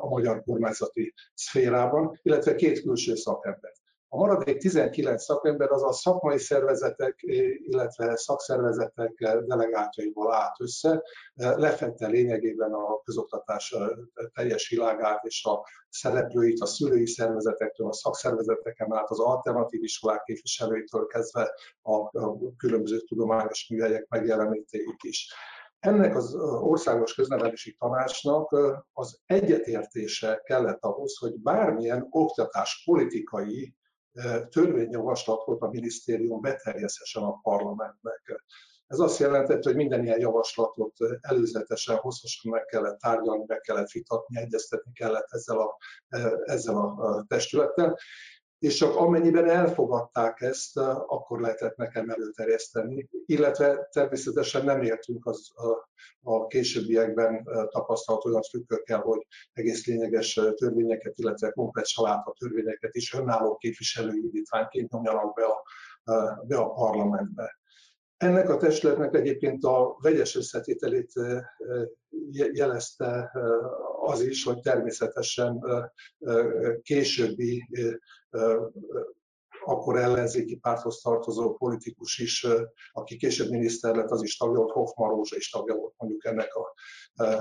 a magyar kormányzati szférában, illetve két külső szakember. A maradék 19 szakember az a szakmai szervezetek, illetve szakszervezetek delegátjaiból állt össze, lefette lényegében a közoktatás teljes világát és a szereplőit a szülői szervezetektől, a szakszervezeteken át, az alternatív iskolák képviselőitől kezdve a különböző tudományos műhelyek megjelenítőit is. Ennek az országos köznevelési tanácsnak az egyetértése kellett ahhoz, hogy bármilyen oktatás politikai törvényjavaslatot a minisztérium beterjeszthessen a parlamentnek. Ez azt jelentette, hogy minden ilyen javaslatot előzetesen, hosszasan meg kellett tárgyalni, meg kellett vitatni, egyeztetni kellett ezzel a, ezzel a testülettel, és csak amennyiben elfogadták ezt, akkor lehetett nekem előterjeszteni, illetve természetesen nem értünk az, a, a későbbiekben tapasztalt olyan trükkökkel, hogy egész lényeges törvényeket, illetve komplet saláta törvényeket is önálló képviselői indítványként nyomjanak be a, be a parlamentbe. Ennek a testületnek egyébként a vegyes összetételét jelezte az is, hogy természetesen későbbi akkor ellenzéki párthoz tartozó politikus is, aki később miniszter lett, az is tagja volt, Hoffman Rózsa is tagja volt mondjuk ennek a,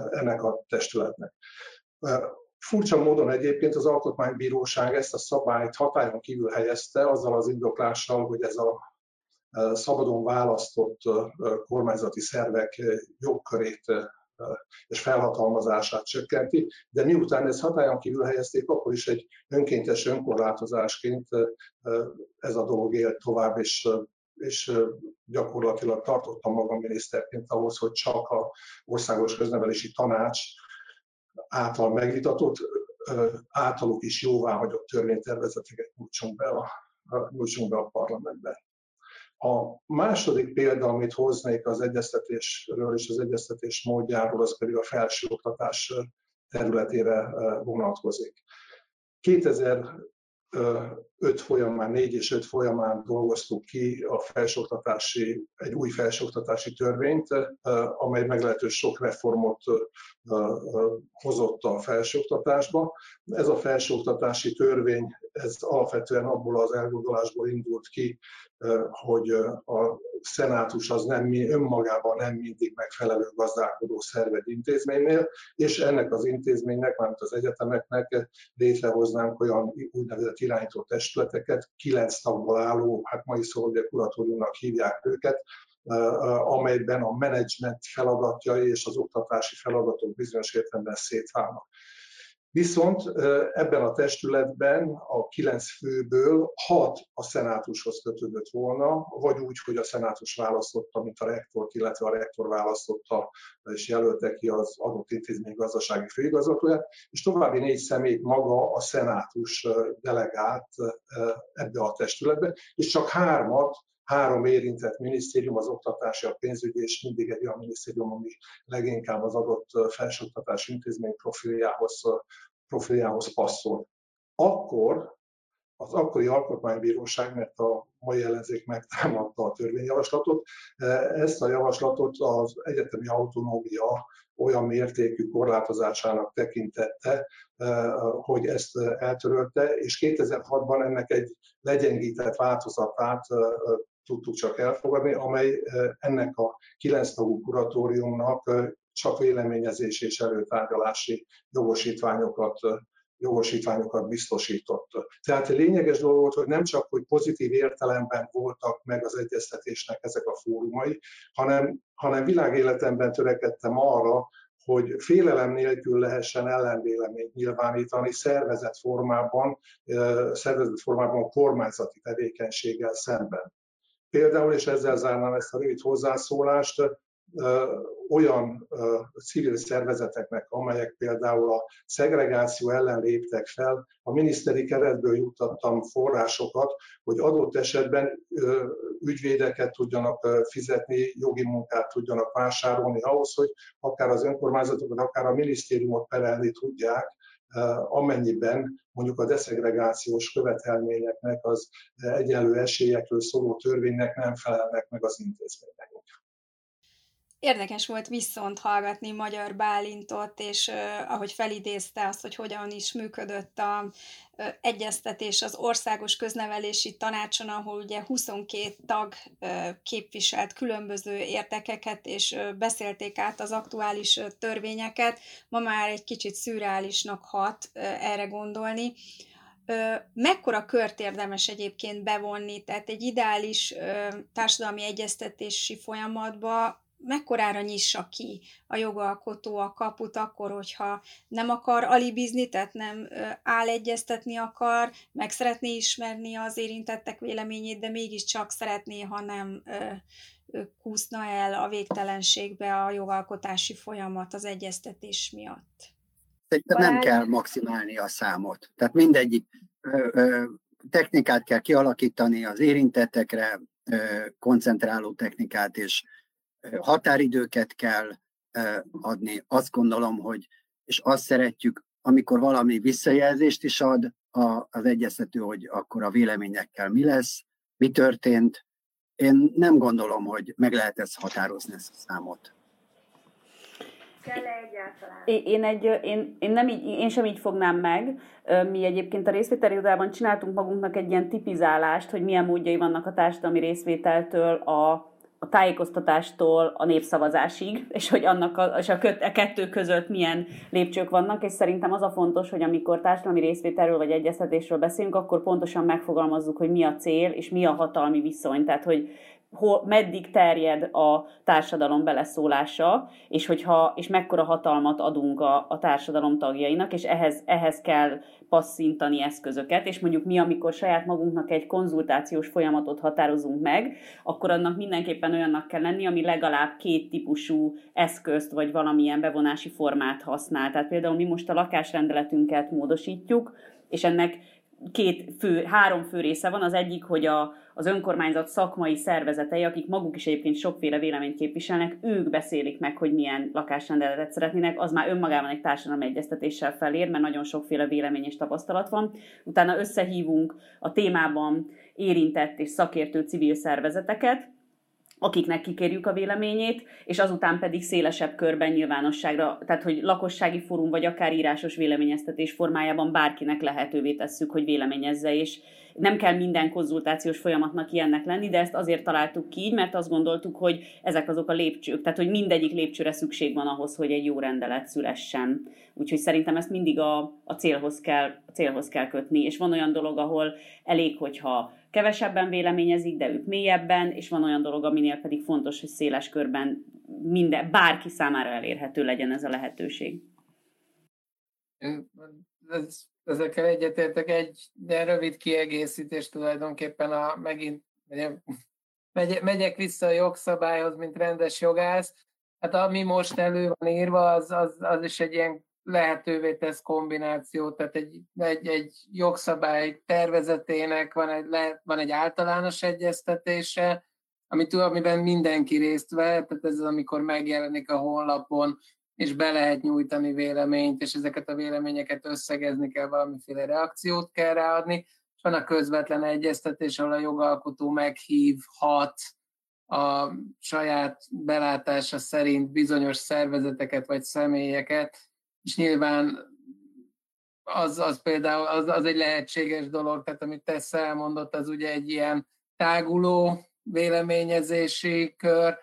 ennek a testületnek. Furcsa módon egyébként az Alkotmánybíróság ezt a szabályt hatályon kívül helyezte, azzal az indoklással, hogy ez a szabadon választott kormányzati szervek jogkörét és felhatalmazását csökkenti, de miután ezt hatályon kívül helyezték, akkor is egy önkéntes önkorlátozásként ez a dolog élt tovább, és, és gyakorlatilag tartottam magam miniszterként ahhoz, hogy csak a országos köznevelési tanács által megvitatott, általuk is jóváhagyott törvénytervezeteket nyújtsunk be a, nyújtsunk be a parlamentbe. A második példa, amit hoznék az egyeztetésről és az egyeztetés módjáról, az pedig a felsőoktatás területére vonatkozik. 2000 öt folyamán, négy és öt folyamán dolgoztuk ki a felsőoktatási, egy új felsőoktatási törvényt, amely meglehetős sok reformot hozott a felsőoktatásba. Ez a felsőoktatási törvény, ez alapvetően abból az elgondolásból indult ki, hogy a szenátus az nem, önmagában nem mindig megfelelő gazdálkodó szerv intézménynél, és ennek az intézménynek, mármint az egyetemeknek létrehoznánk olyan úgynevezett irányító testületeket, kilenc tagból álló, hát mai szóval kuratóriumnak hívják őket, amelyben a menedzsment feladatjai és az oktatási feladatok bizonyos értelemben szétválnak. Viszont ebben a testületben a kilenc főből hat a szenátushoz kötődött volna, vagy úgy, hogy a szenátus választotta, mint a rektort, illetve a rektor választotta és jelölte ki az adott intézmény gazdasági főigazgatóját, és további négy személyt maga a szenátus delegált ebbe a testületbe, és csak hármat három érintett minisztérium, az oktatási, a pénzügyi, és mindig egy olyan minisztérium, ami leginkább az adott felsőoktatási intézmény profiljához, profiljához passzol. Akkor az akkori alkotmánybíróság, mert a mai ellenzék megtámadta a törvényjavaslatot, ezt a javaslatot az egyetemi autonómia olyan mértékű korlátozásának tekintette, hogy ezt eltörölte, és 2006-ban ennek egy legyengített változatát tudtuk csak elfogadni, amely ennek a kilenc tagú kuratóriumnak csak véleményezés és előtárgyalási jogosítványokat jogosítványokat biztosított. Tehát lényeges dolog volt, hogy nem csak, hogy pozitív értelemben voltak meg az egyeztetésnek ezek a fórumai, hanem, hanem világéletemben törekedtem arra, hogy félelem nélkül lehessen ellenvéleményt nyilvánítani szervezett formában, szervezett formában a kormányzati tevékenységgel szemben. Például, és ezzel zárnám ezt a rövid hozzászólást, olyan civil szervezeteknek, amelyek például a szegregáció ellen léptek fel, a miniszteri keretből juttattam forrásokat, hogy adott esetben ügyvédeket tudjanak fizetni, jogi munkát tudjanak vásárolni ahhoz, hogy akár az önkormányzatokat, akár a minisztériumot perelni tudják, amennyiben mondjuk a deszegregációs követelményeknek, az egyenlő esélyekről szóló törvénynek nem felelnek meg az intézmények. Érdekes volt viszont hallgatni Magyar Bálintot, és uh, ahogy felidézte azt, hogy hogyan is működött a uh, egyeztetés az Országos Köznevelési Tanácson, ahol ugye 22 tag uh, képviselt különböző értekeket, és uh, beszélték át az aktuális uh, törvényeket. Ma már egy kicsit szürreálisnak hat uh, erre gondolni. Mekkora kört érdemes egyébként bevonni, tehát egy ideális társadalmi egyeztetési folyamatba mekkorára nyissa ki a jogalkotó a kaput akkor, hogyha nem akar alibizni, tehát nem áll egyeztetni akar, meg szeretné ismerni az érintettek véleményét, de mégiscsak szeretné, ha nem kúszna el a végtelenségbe a jogalkotási folyamat az egyeztetés miatt. Szerintem nem kell maximálni a számot. Tehát mindegyik technikát kell kialakítani az érintettekre, koncentráló technikát, és határidőket kell adni. Azt gondolom, hogy, és azt szeretjük, amikor valami visszajelzést is ad az egyeztető, hogy akkor a véleményekkel mi lesz, mi történt. Én nem gondolom, hogy meg lehet ezt határozni, ezt a számot. Én, egy, én, én, nem így, én sem így fognám meg. Mi egyébként a részvételi irodában csináltunk magunknak egy ilyen tipizálást, hogy milyen módjai vannak a társadalmi részvételtől a a tájékoztatástól a népszavazásig, és hogy annak a, és a, köt, a kettő között milyen lépcsők vannak, és szerintem az a fontos, hogy amikor társadalmi részvételről vagy egyeztetésről beszélünk, akkor pontosan megfogalmazzuk, hogy mi a cél, és mi a hatalmi viszony. Tehát, hogy hol, meddig terjed a társadalom beleszólása, és, hogyha, és mekkora hatalmat adunk a, a társadalom tagjainak, és ehhez, ehhez kell passzintani eszközöket, és mondjuk mi, amikor saját magunknak egy konzultációs folyamatot határozunk meg, akkor annak mindenképpen olyannak kell lenni, ami legalább két típusú eszközt, vagy valamilyen bevonási formát használ. Tehát például mi most a lakásrendeletünket módosítjuk, és ennek két fő, három fő része van. Az egyik, hogy a, az önkormányzat szakmai szervezetei, akik maguk is egyébként sokféle véleményt képviselnek, ők beszélik meg, hogy milyen lakásrendeletet szeretnének, az már önmagában egy társadalmi egyeztetéssel felér, mert nagyon sokféle vélemény és tapasztalat van. Utána összehívunk a témában érintett és szakértő civil szervezeteket, akiknek kikérjük a véleményét, és azután pedig szélesebb körben nyilvánosságra, tehát hogy lakossági fórum vagy akár írásos véleményeztetés formájában bárkinek lehetővé tesszük, hogy véleményezze, és nem kell minden konzultációs folyamatnak ilyennek lenni, de ezt azért találtuk ki így, mert azt gondoltuk, hogy ezek azok a lépcsők, tehát hogy mindegyik lépcsőre szükség van ahhoz, hogy egy jó rendelet szülessen. Úgyhogy szerintem ezt mindig a, a, célhoz, kell, a célhoz kell kötni, és van olyan dolog, ahol elég, hogyha kevesebben véleményezik, de ők mélyebben, és van olyan dolog, aminél pedig fontos, hogy széles körben minden, bárki számára elérhető legyen ez a lehetőség. Ez, ezekkel egyetértek egy de rövid kiegészítés tulajdonképpen a megint megy, megyek vissza a jogszabályhoz, mint rendes jogász. Hát ami most elő van írva, az, az, az is egy ilyen lehetővé tesz kombinációt, tehát egy, egy, egy jogszabály tervezetének van egy, le, van egy általános egyeztetése, amit, amiben mindenki részt vett, tehát ez az, amikor megjelenik a honlapon, és be lehet nyújtani véleményt, és ezeket a véleményeket összegezni kell, valamiféle reakciót kell ráadni, és van a közvetlen egyeztetés, ahol a jogalkotó meghívhat a saját belátása szerint bizonyos szervezeteket vagy személyeket, és nyilván az, az például az, az egy lehetséges dolog, tehát amit te elmondott, az ugye egy ilyen táguló véleményezési kör,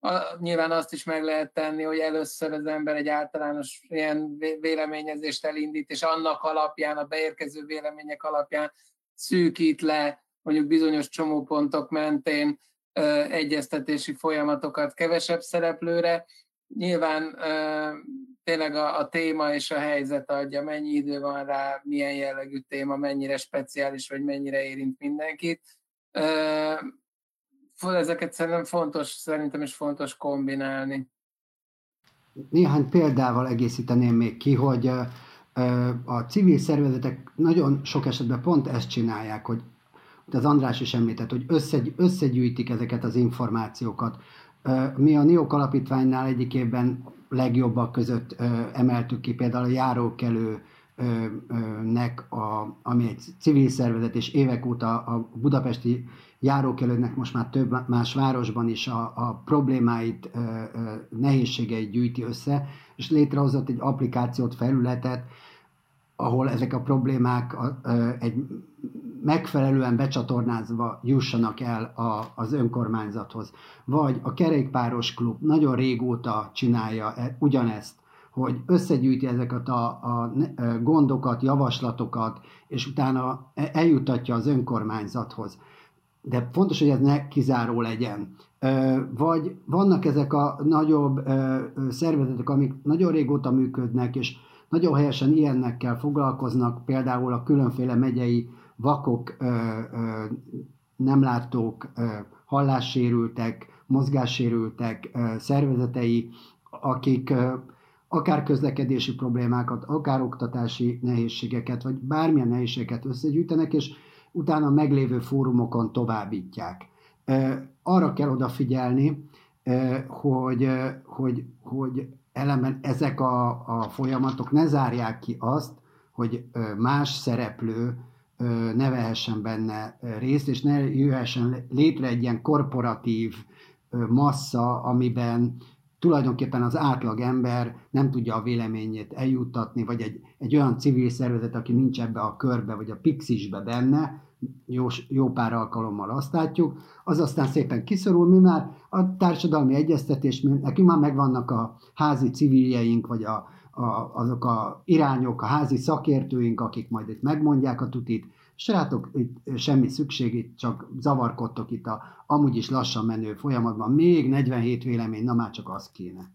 a, nyilván azt is meg lehet tenni, hogy először az ember egy általános ilyen véleményezést elindít, és annak alapján, a beérkező vélemények alapján szűkít le mondjuk bizonyos csomópontok mentén ö, egyeztetési folyamatokat kevesebb szereplőre. Nyilván ö, tényleg a, a téma és a helyzet adja, mennyi idő van rá, milyen jellegű téma, mennyire speciális, vagy mennyire érint mindenkit. Ezeket szerintem fontos, szerintem is fontos kombinálni. Néhány példával egészíteném még ki, hogy a civil szervezetek nagyon sok esetben pont ezt csinálják, hogy az András is említett, hogy összegy, összegyűjtik ezeket az információkat. Mi a NIOK alapítványnál egyik évben legjobbak között emeltük ki például a járókelő nek, a, ami egy civil szervezet, és évek óta a budapesti járókelőnek most már több más városban is a, a problémáit, nehézségeit gyűjti össze, és létrehozott egy applikációt, felületet, ahol ezek a problémák egy megfelelően becsatornázva jussanak el a, az önkormányzathoz. Vagy a kerékpáros klub nagyon régóta csinálja e, ugyanezt, hogy összegyűjti ezeket a, a gondokat, javaslatokat, és utána e, eljutatja az önkormányzathoz. De fontos, hogy ez ne kizáró legyen. Vagy vannak ezek a nagyobb szervezetek, amik nagyon régóta működnek, és nagyon helyesen ilyennekkel foglalkoznak, például a különféle megyei vakok, nem látók, hallássérültek, mozgássérültek szervezetei, akik akár közlekedési problémákat, akár oktatási nehézségeket, vagy bármilyen nehézségeket összegyűjtenek, és utána meglévő fórumokon továbbítják. Arra kell odafigyelni, hogy, hogy, hogy ellenben ezek a, a folyamatok ne zárják ki azt, hogy más szereplő ne vehessen benne részt, és ne jöhessen létre egy ilyen korporatív massza, amiben tulajdonképpen az átlag ember nem tudja a véleményét eljuttatni, vagy egy, egy olyan civil szervezet, aki nincs ebbe a körbe, vagy a pixisbe benne, jó, jó pár alkalommal azt látjuk, az aztán szépen kiszorul, mi már a társadalmi egyeztetés, nekünk már megvannak a házi civiljeink, vagy a, a, azok a irányok, a házi szakértőink, akik majd itt megmondják a tutit, Srátok, itt semmi szükség, itt csak zavarkodtok itt a amúgy is lassan menő folyamatban. Még 47 vélemény, na már csak az kéne.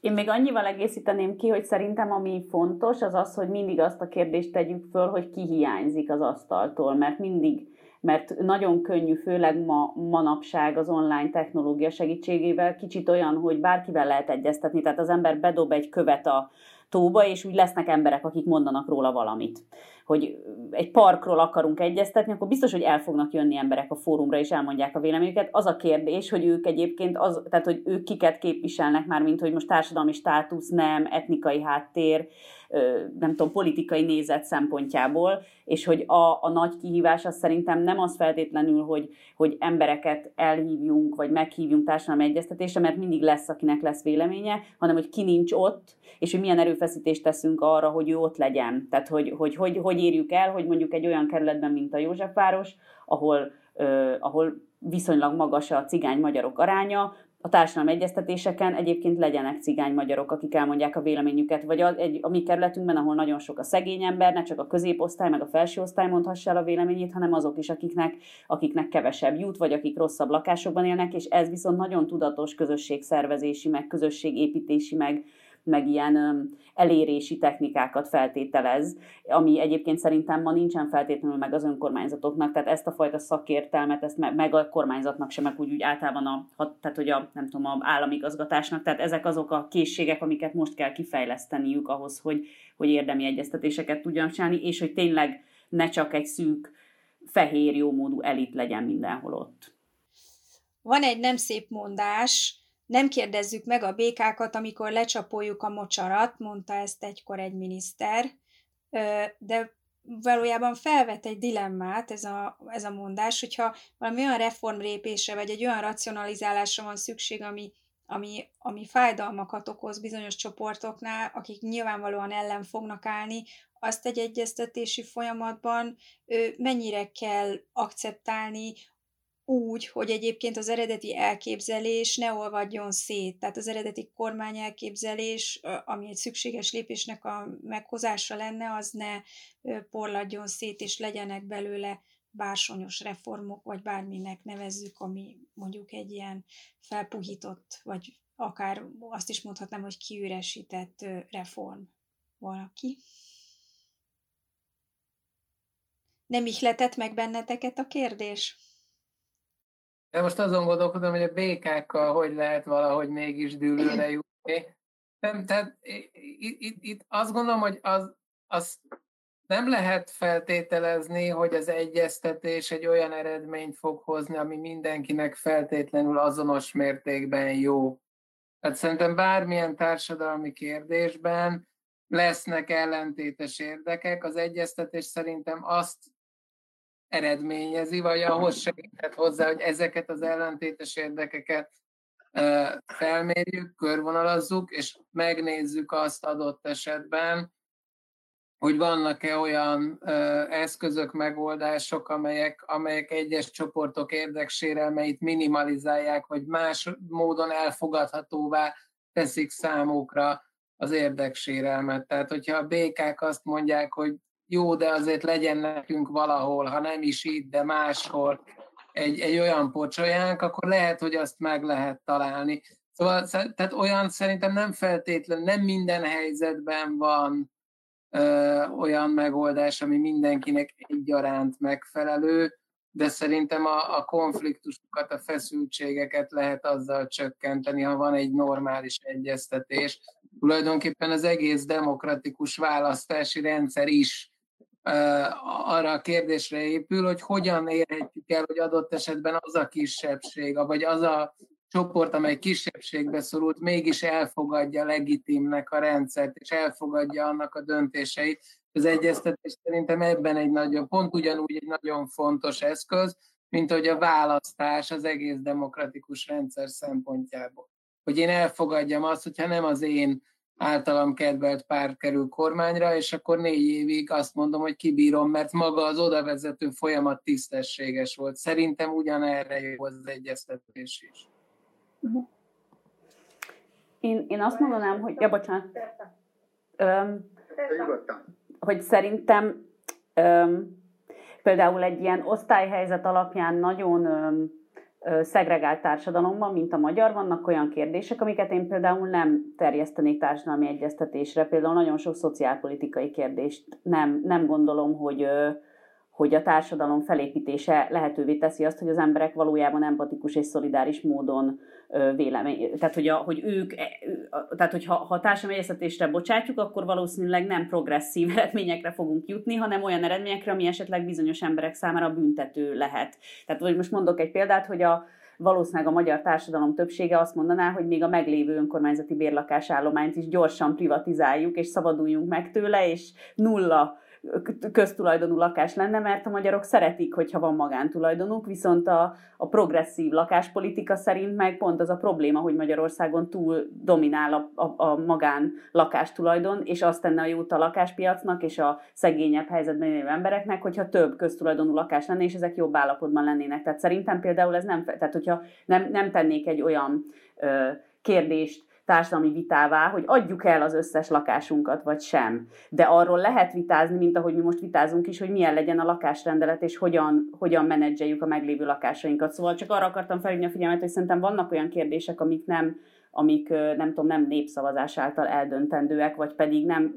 Én még annyival egészíteném ki, hogy szerintem ami fontos, az az, hogy mindig azt a kérdést tegyük föl, hogy ki hiányzik az asztaltól, mert mindig mert nagyon könnyű, főleg ma, manapság az online technológia segítségével kicsit olyan, hogy bárkivel lehet egyeztetni, tehát az ember bedob egy követ a tóba, és úgy lesznek emberek, akik mondanak róla valamit hogy egy parkról akarunk egyeztetni, akkor biztos, hogy el fognak jönni emberek a fórumra, és elmondják a véleményüket. Az a kérdés, hogy ők egyébként, az, tehát hogy ők kiket képviselnek már, mint hogy most társadalmi státusz, nem, etnikai háttér, nem tudom, politikai nézet szempontjából, és hogy a, a nagy kihívás az szerintem nem az feltétlenül, hogy, hogy embereket elhívjunk, vagy meghívjunk társadalmi egyeztetésre, mert mindig lesz, akinek lesz véleménye, hanem hogy ki nincs ott, és hogy milyen erőfeszítést teszünk arra, hogy ő ott legyen. Tehát, hogy hogy, hogy, hogy érjük el, hogy mondjuk egy olyan kerületben, mint a Józsefváros, ahol, uh, ahol viszonylag magas a cigány magyarok aránya, a társadalmi egyeztetéseken egyébként legyenek cigány magyarok, akik elmondják a véleményüket, vagy a, egy, a mi kerületünkben, ahol nagyon sok a szegény ember, ne csak a középosztály, meg a felső osztály mondhassa el a véleményét, hanem azok is, akiknek, akiknek kevesebb jut, vagy akik rosszabb lakásokban élnek, és ez viszont nagyon tudatos közösségszervezési, meg közösségépítési, meg, meg ilyen elérési technikákat feltételez, ami egyébként szerintem ma nincsen feltétlenül meg az önkormányzatoknak, tehát ezt a fajta szakértelmet, ezt meg a kormányzatnak sem, meg úgy, úgy általában a, tehát hogy a, nem tudom, a államigazgatásnak, tehát ezek azok a készségek, amiket most kell kifejleszteniük ahhoz, hogy, hogy érdemi egyeztetéseket tudjanak csinálni, és hogy tényleg ne csak egy szűk, fehér, jómódú elit legyen mindenhol ott. Van egy nem szép mondás, nem kérdezzük meg a békákat, amikor lecsapoljuk a mocsarat, mondta ezt egykor egy miniszter, de valójában felvet egy dilemmát ez a, ez a mondás, hogyha valami olyan reformrépésre, vagy egy olyan racionalizálásra van szükség, ami, ami, ami fájdalmakat okoz bizonyos csoportoknál, akik nyilvánvalóan ellen fognak állni, azt egy egyeztetési folyamatban mennyire kell akceptálni, úgy, hogy egyébként az eredeti elképzelés ne olvadjon szét, tehát az eredeti kormány elképzelés, ami egy szükséges lépésnek a meghozása lenne, az ne porladjon szét, és legyenek belőle bársonyos reformok, vagy bárminek nevezzük, ami mondjuk egy ilyen felpuhított, vagy akár azt is mondhatnám, hogy kiüresített reform valaki. Nem ihletett meg benneteket a kérdés? De most azon gondolkodom, hogy a békákkal hogy lehet valahogy mégis dűlőre jutni. Nem, tehát itt, itt, itt azt gondolom, hogy az, az nem lehet feltételezni, hogy az egyeztetés egy olyan eredményt fog hozni, ami mindenkinek feltétlenül azonos mértékben jó. Tehát szerintem bármilyen társadalmi kérdésben lesznek ellentétes érdekek. Az egyeztetés szerintem azt eredményezi, vagy ahhoz segíthet hozzá, hogy ezeket az ellentétes érdekeket felmérjük, körvonalazzuk, és megnézzük azt adott esetben, hogy vannak-e olyan eszközök, megoldások, amelyek, amelyek egyes csoportok érdeksérelmeit minimalizálják, vagy más módon elfogadhatóvá teszik számukra az érdeksérelmet. Tehát, hogyha a békák azt mondják, hogy jó, de azért legyen nekünk valahol, ha nem is itt, de máshol egy, egy olyan pocsolyánk, akkor lehet, hogy azt meg lehet találni. Szóval tehát olyan szerintem nem feltétlen, nem minden helyzetben van ö, olyan megoldás, ami mindenkinek egyaránt megfelelő, de szerintem a, a konfliktusokat, a feszültségeket lehet azzal csökkenteni, ha van egy normális egyeztetés. Tulajdonképpen az egész demokratikus választási rendszer is arra a kérdésre épül, hogy hogyan érhetjük el, hogy adott esetben az a kisebbség, vagy az a csoport, amely kisebbségbe szorult, mégis elfogadja legitimnek a rendszert, és elfogadja annak a döntéseit. Az egyeztetés szerintem ebben egy nagyon, pont ugyanúgy egy nagyon fontos eszköz, mint hogy a választás az egész demokratikus rendszer szempontjából. Hogy én elfogadjam azt, hogyha nem az én általam kedvelt pár kerül kormányra, és akkor négy évig azt mondom, hogy kibírom, mert maga az odavezető folyamat tisztességes volt. Szerintem ugyanerre jó az egyeztetés is. Én, én azt mondanám, hogy... Ja, bocsánat. Öm, hogy szerintem öm, például egy ilyen osztályhelyzet alapján nagyon öm, szegregált társadalomban, mint a magyar, vannak olyan kérdések, amiket én például nem terjesztenék társadalmi egyeztetésre. Például nagyon sok szociálpolitikai kérdést nem, nem gondolom, hogy hogy a társadalom felépítése lehetővé teszi azt, hogy az emberek valójában empatikus és szolidáris módon vélemény, tehát hogy, a, hogy ők, e, tehát hogy ha, társadalmi bocsátjuk, akkor valószínűleg nem progresszív eredményekre fogunk jutni, hanem olyan eredményekre, ami esetleg bizonyos emberek számára büntető lehet. Tehát hogy most mondok egy példát, hogy a, valószínűleg a magyar társadalom többsége azt mondaná, hogy még a meglévő önkormányzati bérlakásállományt is gyorsan privatizáljuk, és szabaduljunk meg tőle, és nulla köztulajdonú lakás lenne, mert a magyarok szeretik, hogyha van magántulajdonuk, viszont a, a progresszív lakáspolitika szerint meg pont az a probléma, hogy Magyarországon túl dominál a, a, a magán lakástulajdon, és azt tenne a jót a lakáspiacnak és a szegényebb helyzetben élő embereknek, hogyha több köztulajdonú lakás lenne, és ezek jobb állapotban lennének. Tehát szerintem például ez nem, tehát hogyha nem, nem tennék egy olyan ö, kérdést, társadalmi vitává, hogy adjuk el az összes lakásunkat, vagy sem. De arról lehet vitázni, mint ahogy mi most vitázunk is, hogy milyen legyen a lakásrendelet, és hogyan, hogyan menedzseljük a meglévő lakásainkat. Szóval csak arra akartam felhívni a figyelmet, hogy szerintem vannak olyan kérdések, amik nem, amik nem tudom, nem népszavazás által eldöntendőek, vagy pedig, nem,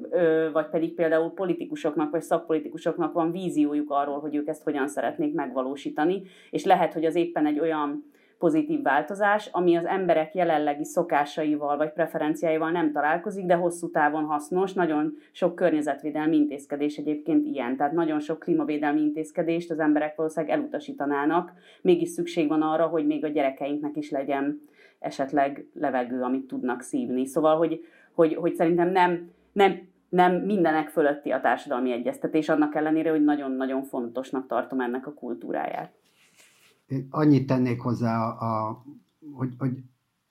vagy pedig például politikusoknak vagy szakpolitikusoknak van víziójuk arról, hogy ők ezt hogyan szeretnék megvalósítani, és lehet, hogy az éppen egy olyan pozitív változás, ami az emberek jelenlegi szokásaival vagy preferenciáival nem találkozik, de hosszú távon hasznos. Nagyon sok környezetvédelmi intézkedés egyébként ilyen, tehát nagyon sok klímavédelmi intézkedést az emberek valószínűleg elutasítanának, mégis szükség van arra, hogy még a gyerekeinknek is legyen esetleg levegő, amit tudnak szívni. Szóval, hogy, hogy, hogy szerintem nem, nem nem mindenek fölötti a társadalmi egyeztetés, annak ellenére, hogy nagyon-nagyon fontosnak tartom ennek a kultúráját. Annyit tennék hozzá, a, a, hogy, hogy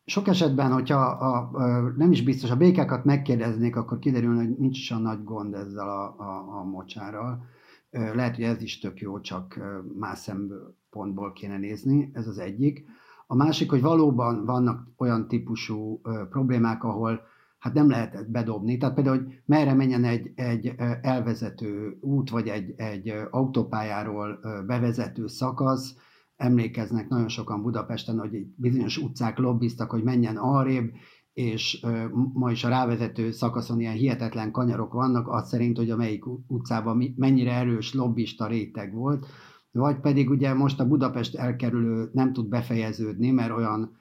sok esetben, hogyha a, a, nem is biztos, a békákat megkérdeznék, akkor kiderülne, hogy nincs is a nagy gond ezzel a, a, a mocsárral. Lehet, hogy ez is tök jó, csak más szempontból kéne nézni, ez az egyik. A másik, hogy valóban vannak olyan típusú problémák, ahol hát nem lehet bedobni. Tehát például, hogy merre menjen egy, egy elvezető út, vagy egy, egy autópályáról bevezető szakasz, emlékeznek nagyon sokan Budapesten, hogy bizonyos utcák lobbiztak, hogy menjen arrébb, és ma is a rávezető szakaszon ilyen hihetetlen kanyarok vannak, az szerint, hogy a melyik utcában mennyire erős lobbista réteg volt, vagy pedig ugye most a Budapest elkerülő nem tud befejeződni, mert olyan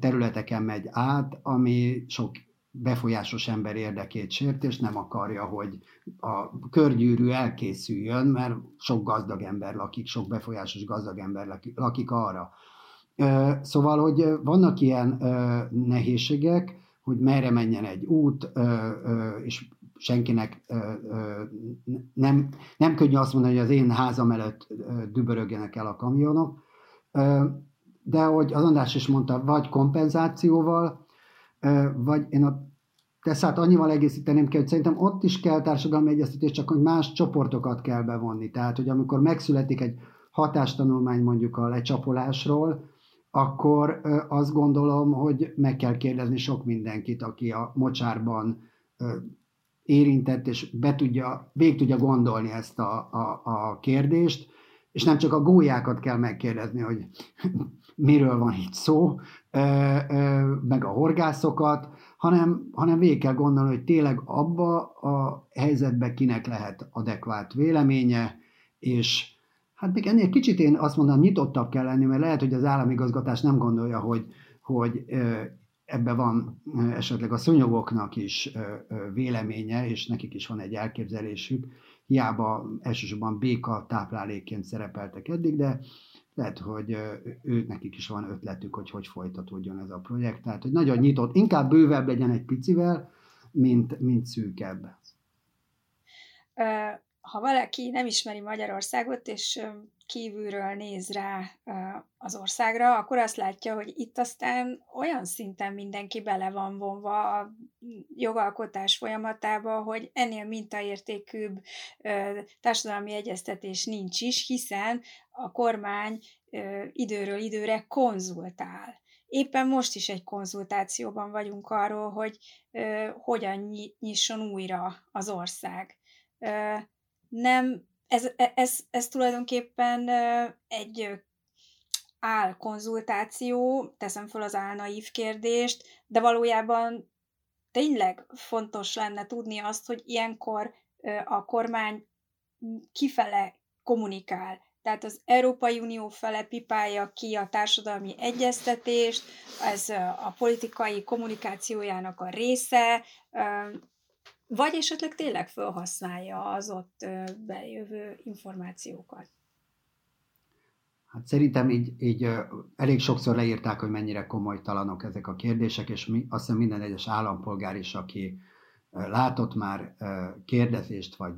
területeken megy át, ami sok befolyásos ember érdekét sért, és nem akarja, hogy a körgyűrű elkészüljön, mert sok gazdag ember lakik, sok befolyásos gazdag ember lakik arra. Szóval, hogy vannak ilyen nehézségek, hogy merre menjen egy út, és senkinek nem, nem könnyű azt mondani, hogy az én házam előtt dübörögjenek el a kamionok, de hogy az András is mondta, vagy kompenzációval, vagy én a Teszát annyival egészíteném ki, hogy szerintem ott is kell társadalmi egyeztetés, csak hogy más csoportokat kell bevonni. Tehát, hogy amikor megszületik egy hatástanulmány mondjuk a lecsapolásról, akkor azt gondolom, hogy meg kell kérdezni sok mindenkit, aki a mocsárban érintett, és be tudja, végig tudja gondolni ezt a, a, a kérdést, és nem csak a gólyákat kell megkérdezni, hogy miről van itt szó, meg a horgászokat, hanem, hanem végig kell gondolni, hogy tényleg abba a helyzetben kinek lehet adekvát véleménye, és hát még ennél kicsit én azt mondom, nyitottabb kell lenni, mert lehet, hogy az államigazgatás nem gondolja, hogy, hogy ebbe van esetleg a szúnyogoknak is véleménye, és nekik is van egy elképzelésük, hiába elsősorban béka táplálékként szerepeltek eddig, de lehet, hogy ő, nekik is van ötletük, hogy hogy folytatódjon ez a projekt. Tehát, hogy nagyon nyitott, inkább bővebb legyen egy picivel, mint, mint szűkebb. Ha valaki nem ismeri Magyarországot, és kívülről néz rá az országra, akkor azt látja, hogy itt aztán olyan szinten mindenki bele van vonva a jogalkotás folyamatába, hogy ennél mintaértékűbb társadalmi egyeztetés nincs is, hiszen a kormány időről időre konzultál éppen most is egy konzultációban vagyunk arról, hogy hogyan nyisson újra az ország. Nem, ez, ez, ez, ez tulajdonképpen egy álkonzultáció, teszem fel az álnaív kérdést, de valójában tényleg fontos lenne tudni azt, hogy ilyenkor a kormány kifele kommunikál. Tehát az Európai Unió fele pipálja ki a társadalmi egyeztetést, ez a politikai kommunikációjának a része, vagy esetleg tényleg felhasználja az ott bejövő információkat. Hát szerintem így, így elég sokszor leírták, hogy mennyire komolytalanok ezek a kérdések, és mi, azt hiszem minden egyes állampolgár is, aki látott már kérdezést, vagy,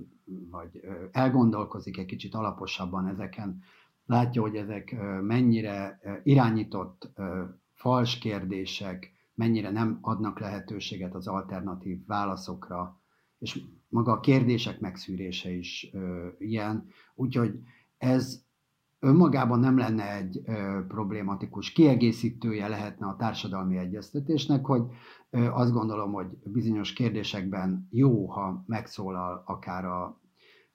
vagy elgondolkozik egy kicsit alaposabban ezeken, látja, hogy ezek mennyire irányított fals kérdések, mennyire nem adnak lehetőséget az alternatív válaszokra, és maga a kérdések megszűrése is ilyen. Úgyhogy ez önmagában nem lenne egy ö, problématikus kiegészítője lehetne a társadalmi egyeztetésnek, hogy ö, azt gondolom, hogy bizonyos kérdésekben jó, ha megszólal akár a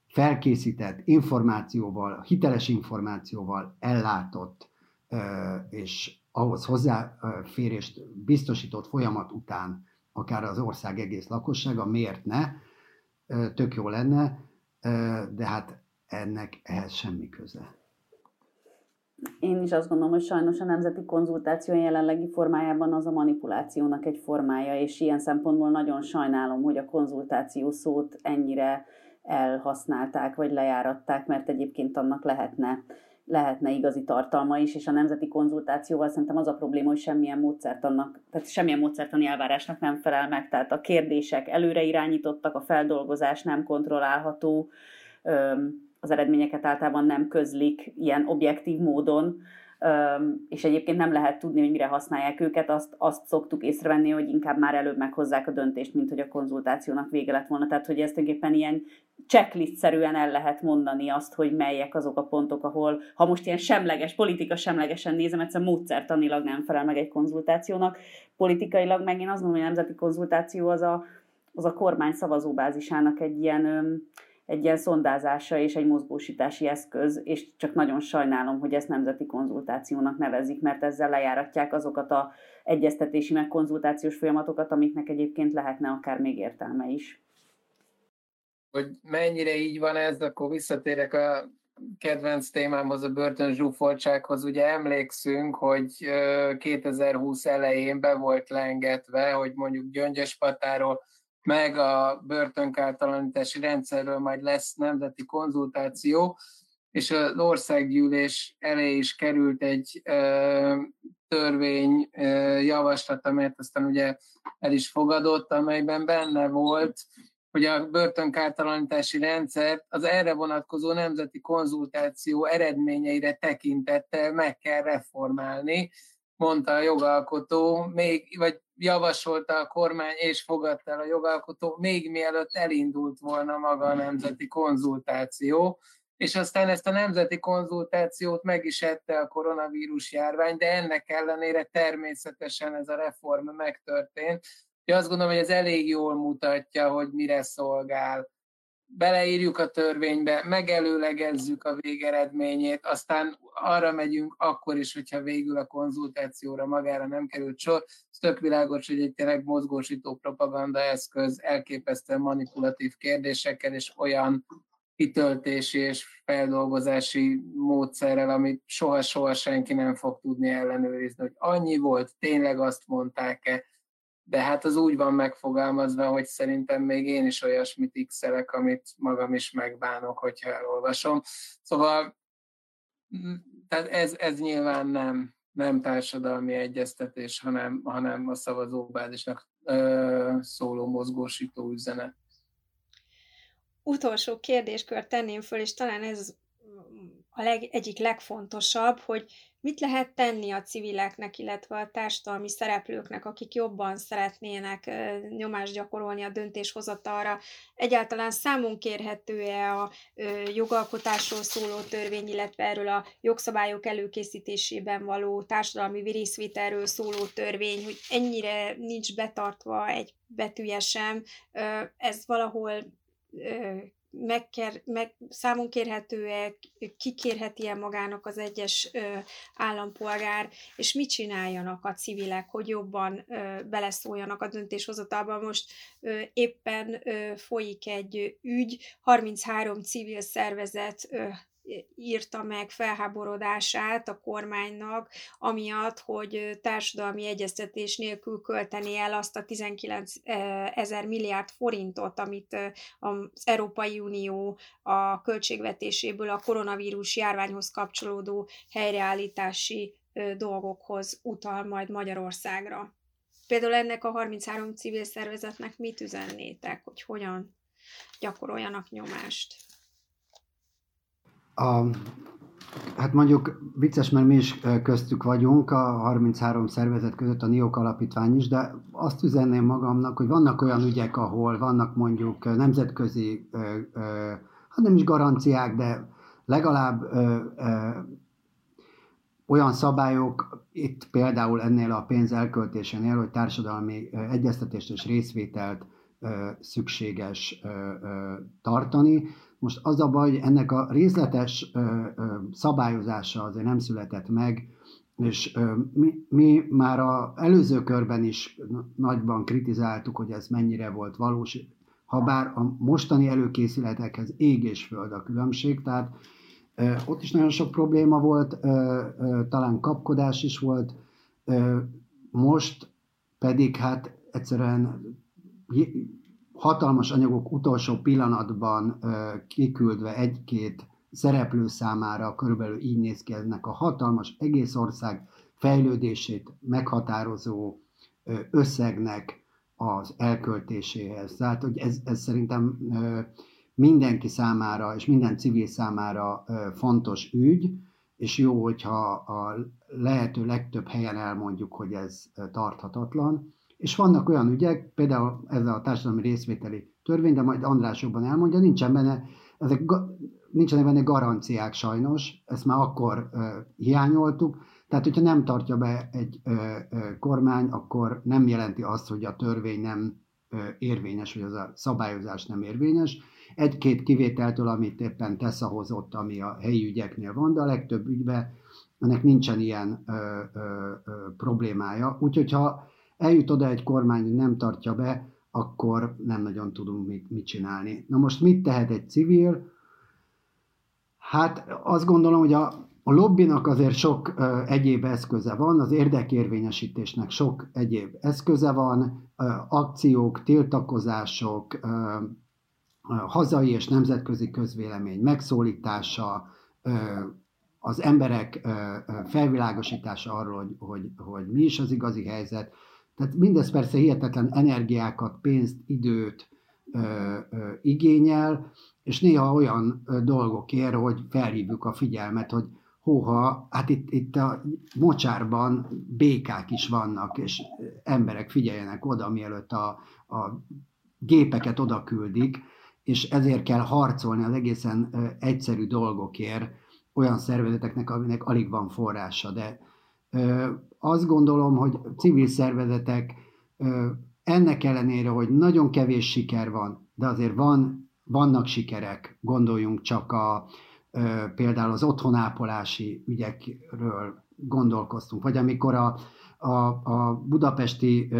felkészített információval, hiteles információval ellátott ö, és ahhoz hozzáférést biztosított folyamat után akár az ország egész lakossága, miért ne, tök jó lenne, de hát ennek ehhez semmi köze. Én is azt gondolom, hogy sajnos a nemzeti konzultáció jelenlegi formájában az a manipulációnak egy formája, és ilyen szempontból nagyon sajnálom, hogy a konzultáció szót ennyire elhasználták, vagy lejáratták, mert egyébként annak lehetne, lehetne igazi tartalma is, és a nemzeti konzultációval szerintem az a probléma, hogy semmilyen módszert annak, tehát semmilyen módszertani elvárásnak nem felel meg, tehát a kérdések előre irányítottak, a feldolgozás nem kontrollálható, az eredményeket általában nem közlik ilyen objektív módon, és egyébként nem lehet tudni, hogy mire használják őket, azt, azt szoktuk észrevenni, hogy inkább már előbb meghozzák a döntést, mint hogy a konzultációnak vége lett volna. Tehát, hogy ezt tulajdonképpen ilyen checklist-szerűen el lehet mondani azt, hogy melyek azok a pontok, ahol, ha most ilyen semleges, politika semlegesen nézem, egyszerűen módszertanilag nem felel meg egy konzultációnak. Politikailag meg én azt mondom, hogy a nemzeti konzultáció az a, az a kormány szavazóbázisának egy ilyen egy ilyen szondázása és egy mozgósítási eszköz, és csak nagyon sajnálom, hogy ezt nemzeti konzultációnak nevezik, mert ezzel lejáratják azokat a egyeztetési meg konzultációs folyamatokat, amiknek egyébként lehetne akár még értelme is. Hogy mennyire így van ez, akkor visszatérek a kedvenc témámhoz, a börtön zsúfoltsághoz. Ugye emlékszünk, hogy 2020 elején be volt lengetve, hogy mondjuk Gyöngyöspatáról meg a börtönkártalanítási rendszerről majd lesz nemzeti konzultáció, és az országgyűlés elé is került egy ö, törvény ö, javaslat, amelyet aztán ugye el is fogadott, amelyben benne volt, hogy a börtönkártalanítási rendszer az erre vonatkozó nemzeti konzultáció eredményeire tekintettel meg kell reformálni, mondta a jogalkotó, még, vagy javasolta a kormány és fogadta el a jogalkotó, még mielőtt elindult volna maga a nemzeti konzultáció, és aztán ezt a nemzeti konzultációt meg is ette a koronavírus járvány, de ennek ellenére természetesen ez a reform megtörtént. Úgyhogy azt gondolom, hogy ez elég jól mutatja, hogy mire szolgál beleírjuk a törvénybe, megelőlegezzük a végeredményét, aztán arra megyünk akkor is, hogyha végül a konzultációra magára nem került sor. Tök világos, hogy egy tényleg mozgósító propaganda eszköz elképesztően manipulatív kérdésekkel és olyan kitöltési és feldolgozási módszerrel, amit soha-soha senki nem fog tudni ellenőrizni, hogy annyi volt, tényleg azt mondták-e, de hát az úgy van megfogalmazva, hogy szerintem még én is olyasmit x amit magam is megbánok, hogyha elolvasom. Szóval tehát ez, ez nyilván nem, nem társadalmi egyeztetés, hanem, hanem a szavazóbázisnak ö, szóló mozgósító üzenet. Utolsó kérdéskört tenném föl, és talán ez a leg, egyik legfontosabb, hogy Mit lehet tenni a civileknek, illetve a társadalmi szereplőknek, akik jobban szeretnének nyomást gyakorolni a döntéshozatalra? Egyáltalán számon kérhető-e a jogalkotásról szóló törvény, illetve erről a jogszabályok előkészítésében való társadalmi részvételről szóló törvény, hogy ennyire nincs betartva egy betűje sem, ez valahol megker, meg, számon kérhető-e, kikérheti -e magának az egyes ö, állampolgár, és mit csináljanak a civilek, hogy jobban ö, beleszóljanak a döntéshozatalba. Most ö, éppen ö, folyik egy ügy, 33 civil szervezet ö, írta meg felháborodását a kormánynak, amiatt, hogy társadalmi egyeztetés nélkül költeni el azt a 19 ezer milliárd forintot, amit az Európai Unió a költségvetéséből a koronavírus járványhoz kapcsolódó helyreállítási dolgokhoz utal majd Magyarországra. Például ennek a 33 civil szervezetnek mit üzennétek, hogy hogyan gyakoroljanak nyomást? A, hát mondjuk vicces, mert mi is köztük vagyunk, a 33 szervezet között a NIOK alapítvány is, de azt üzenném magamnak, hogy vannak olyan ügyek, ahol vannak mondjuk nemzetközi, hát nem is garanciák, de legalább olyan szabályok, itt például ennél a pénz elköltésénél, hogy társadalmi egyeztetést és részvételt szükséges tartani, most az a baj, hogy ennek a részletes szabályozása azért nem született meg, és mi, mi már a előző körben is nagyban kritizáltuk, hogy ez mennyire volt valós, ha bár a mostani előkészületekhez ég és föld a különbség, tehát ott is nagyon sok probléma volt, talán kapkodás is volt, most pedig hát egyszerűen hatalmas anyagok utolsó pillanatban kiküldve egy-két szereplő számára körülbelül így néz ki ennek a hatalmas egész ország fejlődését meghatározó összegnek az elköltéséhez. Tehát, hogy ez, ez szerintem mindenki számára és minden civil számára fontos ügy, és jó, hogyha a lehető legtöbb helyen elmondjuk, hogy ez tarthatatlan. És vannak olyan ügyek, például ez a társadalmi részvételi törvény, de majd András jobban elmondja, nincsen benne, ezek, nincsenek benne garanciák sajnos, ezt már akkor uh, hiányoltuk, tehát hogyha nem tartja be egy uh, uh, kormány, akkor nem jelenti azt, hogy a törvény nem uh, érvényes, vagy az a szabályozás nem érvényes. Egy-két kivételtől, amit éppen Tesza hozott, ami a helyi ügyeknél van, de a legtöbb ügyben ennek nincsen ilyen ö, ö, ö, problémája. Úgyhogy ha eljut oda egy kormány, hogy nem tartja be, akkor nem nagyon tudunk mit, mit csinálni. Na most mit tehet egy civil? Hát azt gondolom, hogy a, a lobbynak azért sok ö, egyéb eszköze van, az érdekérvényesítésnek sok egyéb eszköze van, ö, akciók, tiltakozások, ö, ö, hazai és nemzetközi közvélemény megszólítása, ö, az emberek ö, felvilágosítása arról, hogy, hogy, hogy mi is az igazi helyzet, tehát mindez persze hihetetlen energiákat, pénzt, időt ö, ö, igényel, és néha olyan ö, dolgok ér, hogy felhívjuk a figyelmet, hogy hóha, hát itt, itt a mocsárban békák is vannak, és emberek figyeljenek oda, mielőtt a, a gépeket oda küldik, és ezért kell harcolni az egészen egyszerű dolgokért olyan szervezeteknek, aminek alig van forrása, de azt gondolom, hogy civil szervezetek ennek ellenére, hogy nagyon kevés siker van, de azért van, vannak sikerek, gondoljunk csak a, például az otthonápolási ügyekről gondolkoztunk, vagy amikor a, a, a budapesti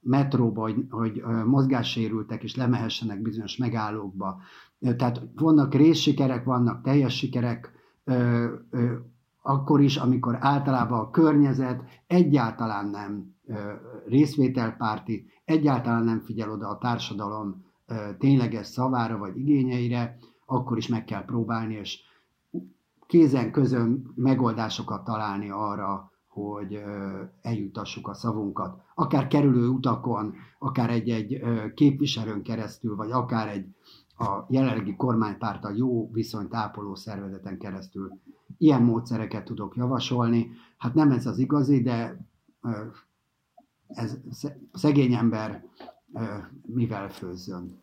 metróba, hogy, hogy mozgássérültek és lemehessenek bizonyos megállókba. Tehát vannak részsikerek, vannak teljes sikerek, akkor is, amikor általában a környezet egyáltalán nem részvételpárti, egyáltalán nem figyel oda a társadalom tényleges szavára vagy igényeire, akkor is meg kell próbálni, és kézen közön megoldásokat találni arra, hogy eljutassuk a szavunkat. Akár kerülő utakon, akár egy-egy képviselőn keresztül, vagy akár egy a jelenlegi kormánypártal jó viszonyt ápoló szervezeten keresztül ilyen módszereket tudok javasolni. Hát nem ez az igazi, de ez szegény ember mivel főzzön.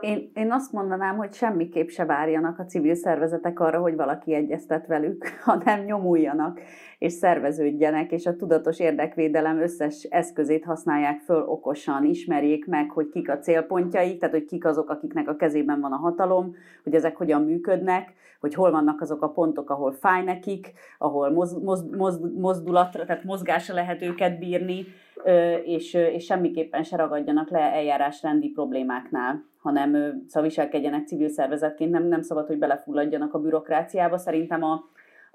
Én, én azt mondanám, hogy semmiképp se várjanak a civil szervezetek arra, hogy valaki egyeztet velük, hanem nyomuljanak és szerveződjenek, és a tudatos érdekvédelem összes eszközét használják föl okosan, ismerjék meg, hogy kik a célpontjaik, tehát hogy kik azok, akiknek a kezében van a hatalom, hogy ezek hogyan működnek, hogy hol vannak azok a pontok, ahol fáj nekik, ahol moz, moz, moz, mozdulatra, tehát mozgásra lehet őket bírni, és, és semmiképpen se ragadjanak le eljárásrendi problémáknál, hanem szóval viselkedjenek civil szervezetként, nem, nem szabad, hogy belefulladjanak a bürokráciába. Szerintem a,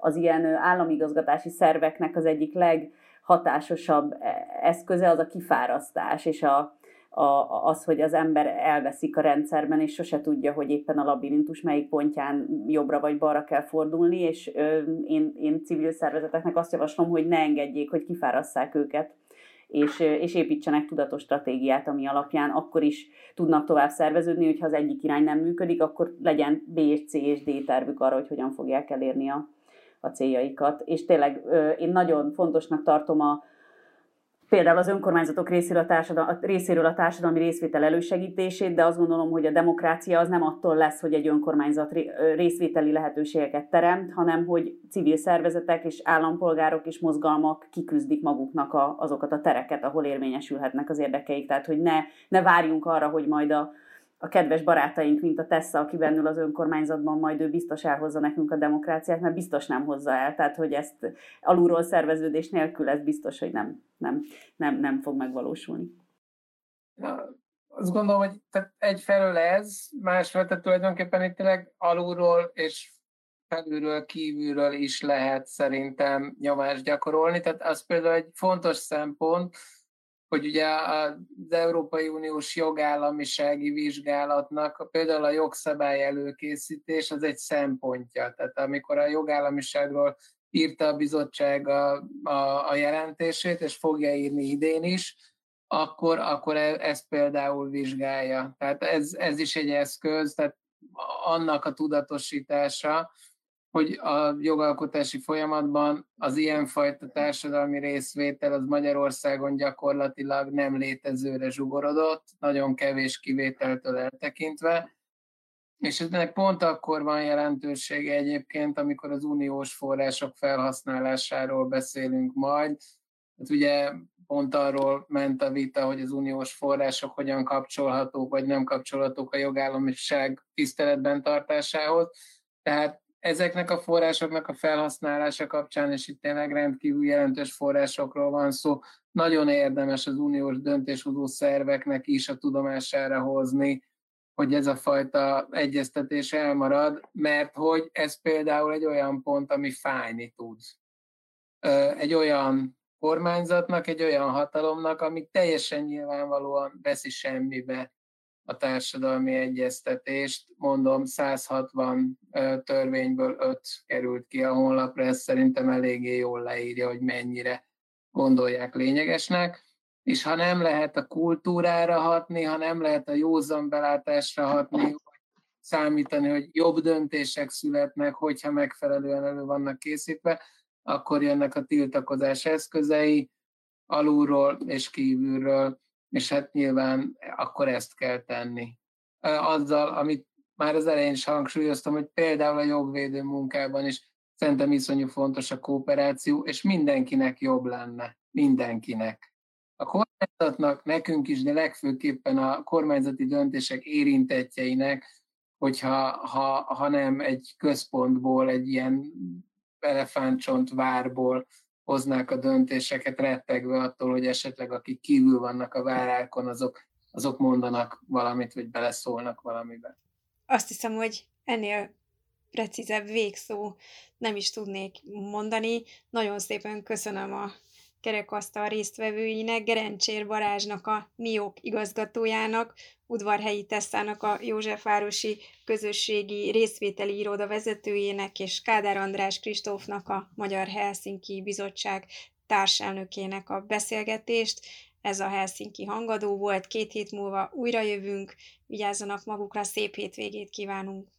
az ilyen államigazgatási szerveknek az egyik leghatásosabb e, eszköze az a kifárasztás, és a, a, az, hogy az ember elveszik a rendszerben, és sose tudja, hogy éppen a labirintus melyik pontján jobbra vagy balra kell fordulni, és ö, én, én civil szervezeteknek azt javaslom, hogy ne engedjék, hogy kifárasszák őket és, és építsenek tudatos stratégiát, ami alapján akkor is tudnak tovább szerveződni, hogyha az egyik irány nem működik, akkor legyen B C és D tervük arra, hogy hogyan fogják elérni a, a céljaikat. És tényleg én nagyon fontosnak tartom a, például az önkormányzatok részéről a, társadal, részéről a társadalmi részvétel elősegítését, de azt gondolom, hogy a demokrácia az nem attól lesz, hogy egy önkormányzat részvételi lehetőségeket teremt, hanem hogy civil szervezetek és állampolgárok és mozgalmak kiküzdik maguknak a, azokat a tereket, ahol érvényesülhetnek az érdekeik. Tehát, hogy ne, ne várjunk arra, hogy majd a, a kedves barátaink, mint a Tessa, aki bennül az önkormányzatban, majd ő biztos elhozza nekünk a demokráciát, mert biztos nem hozza el. Tehát, hogy ezt alulról szerveződés nélkül ez biztos, hogy nem, nem, nem, nem fog megvalósulni. Na, azt gondolom, hogy tehát egyfelől ez, másfelől tehát tulajdonképpen itt tényleg alulról és felülről, kívülről is lehet szerintem nyomást gyakorolni. Tehát az például egy fontos szempont, hogy ugye az Európai Uniós jogállamisági vizsgálatnak például a jogszabály előkészítés az egy szempontja. Tehát amikor a jogállamiságról írta a bizottság a, a, a jelentését, és fogja írni idén is, akkor, akkor e, ezt például vizsgálja. Tehát ez, ez is egy eszköz, tehát annak a tudatosítása, hogy a jogalkotási folyamatban az ilyenfajta társadalmi részvétel az Magyarországon gyakorlatilag nem létezőre zsugorodott, nagyon kevés kivételtől eltekintve, és ennek pont akkor van jelentősége egyébként, amikor az uniós források felhasználásáról beszélünk majd. Hát ugye pont arról ment a vita, hogy az uniós források hogyan kapcsolhatók, vagy nem kapcsolhatók a jogállamiság tiszteletben tartásához. Tehát ezeknek a forrásoknak a felhasználása kapcsán, és itt tényleg rendkívül jelentős forrásokról van szó, nagyon érdemes az uniós döntéshozó szerveknek is a tudomására hozni, hogy ez a fajta egyeztetés elmarad, mert hogy ez például egy olyan pont, ami fájni tud. Egy olyan kormányzatnak, egy olyan hatalomnak, ami teljesen nyilvánvalóan veszi semmibe a társadalmi egyeztetést. Mondom, 160 törvényből 5 került ki a honlapra, ez szerintem eléggé jól leírja, hogy mennyire gondolják lényegesnek. És ha nem lehet a kultúrára hatni, ha nem lehet a józan belátásra hatni, számítani, hogy jobb döntések születnek, hogyha megfelelően elő vannak készítve, akkor jönnek a tiltakozás eszközei alulról és kívülről és hát nyilván akkor ezt kell tenni. Azzal, amit már az elején is hangsúlyoztam, hogy például a jogvédő munkában is szerintem iszonyú fontos a kooperáció, és mindenkinek jobb lenne. Mindenkinek. A kormányzatnak, nekünk is, de legfőképpen a kormányzati döntések érintetjeinek, hogyha ha, ha nem egy központból, egy ilyen elefántcsont várból hoznák a döntéseket, rettegve attól, hogy esetleg akik kívül vannak a várákon, azok, azok mondanak valamit, vagy beleszólnak valamibe. Azt hiszem, hogy ennél precízebb végszó nem is tudnék mondani. Nagyon szépen köszönöm a kerekasztal résztvevőinek, Gerencsér Barázsnak, a NIOK igazgatójának, Udvarhelyi Tesszának, a Józsefvárosi Közösségi Részvételi Iroda vezetőjének, és Kádár András Kristófnak, a Magyar Helsinki Bizottság társelnökének a beszélgetést. Ez a Helsinki hangadó volt, két hét múlva újra jövünk, vigyázzanak magukra, szép hétvégét kívánunk!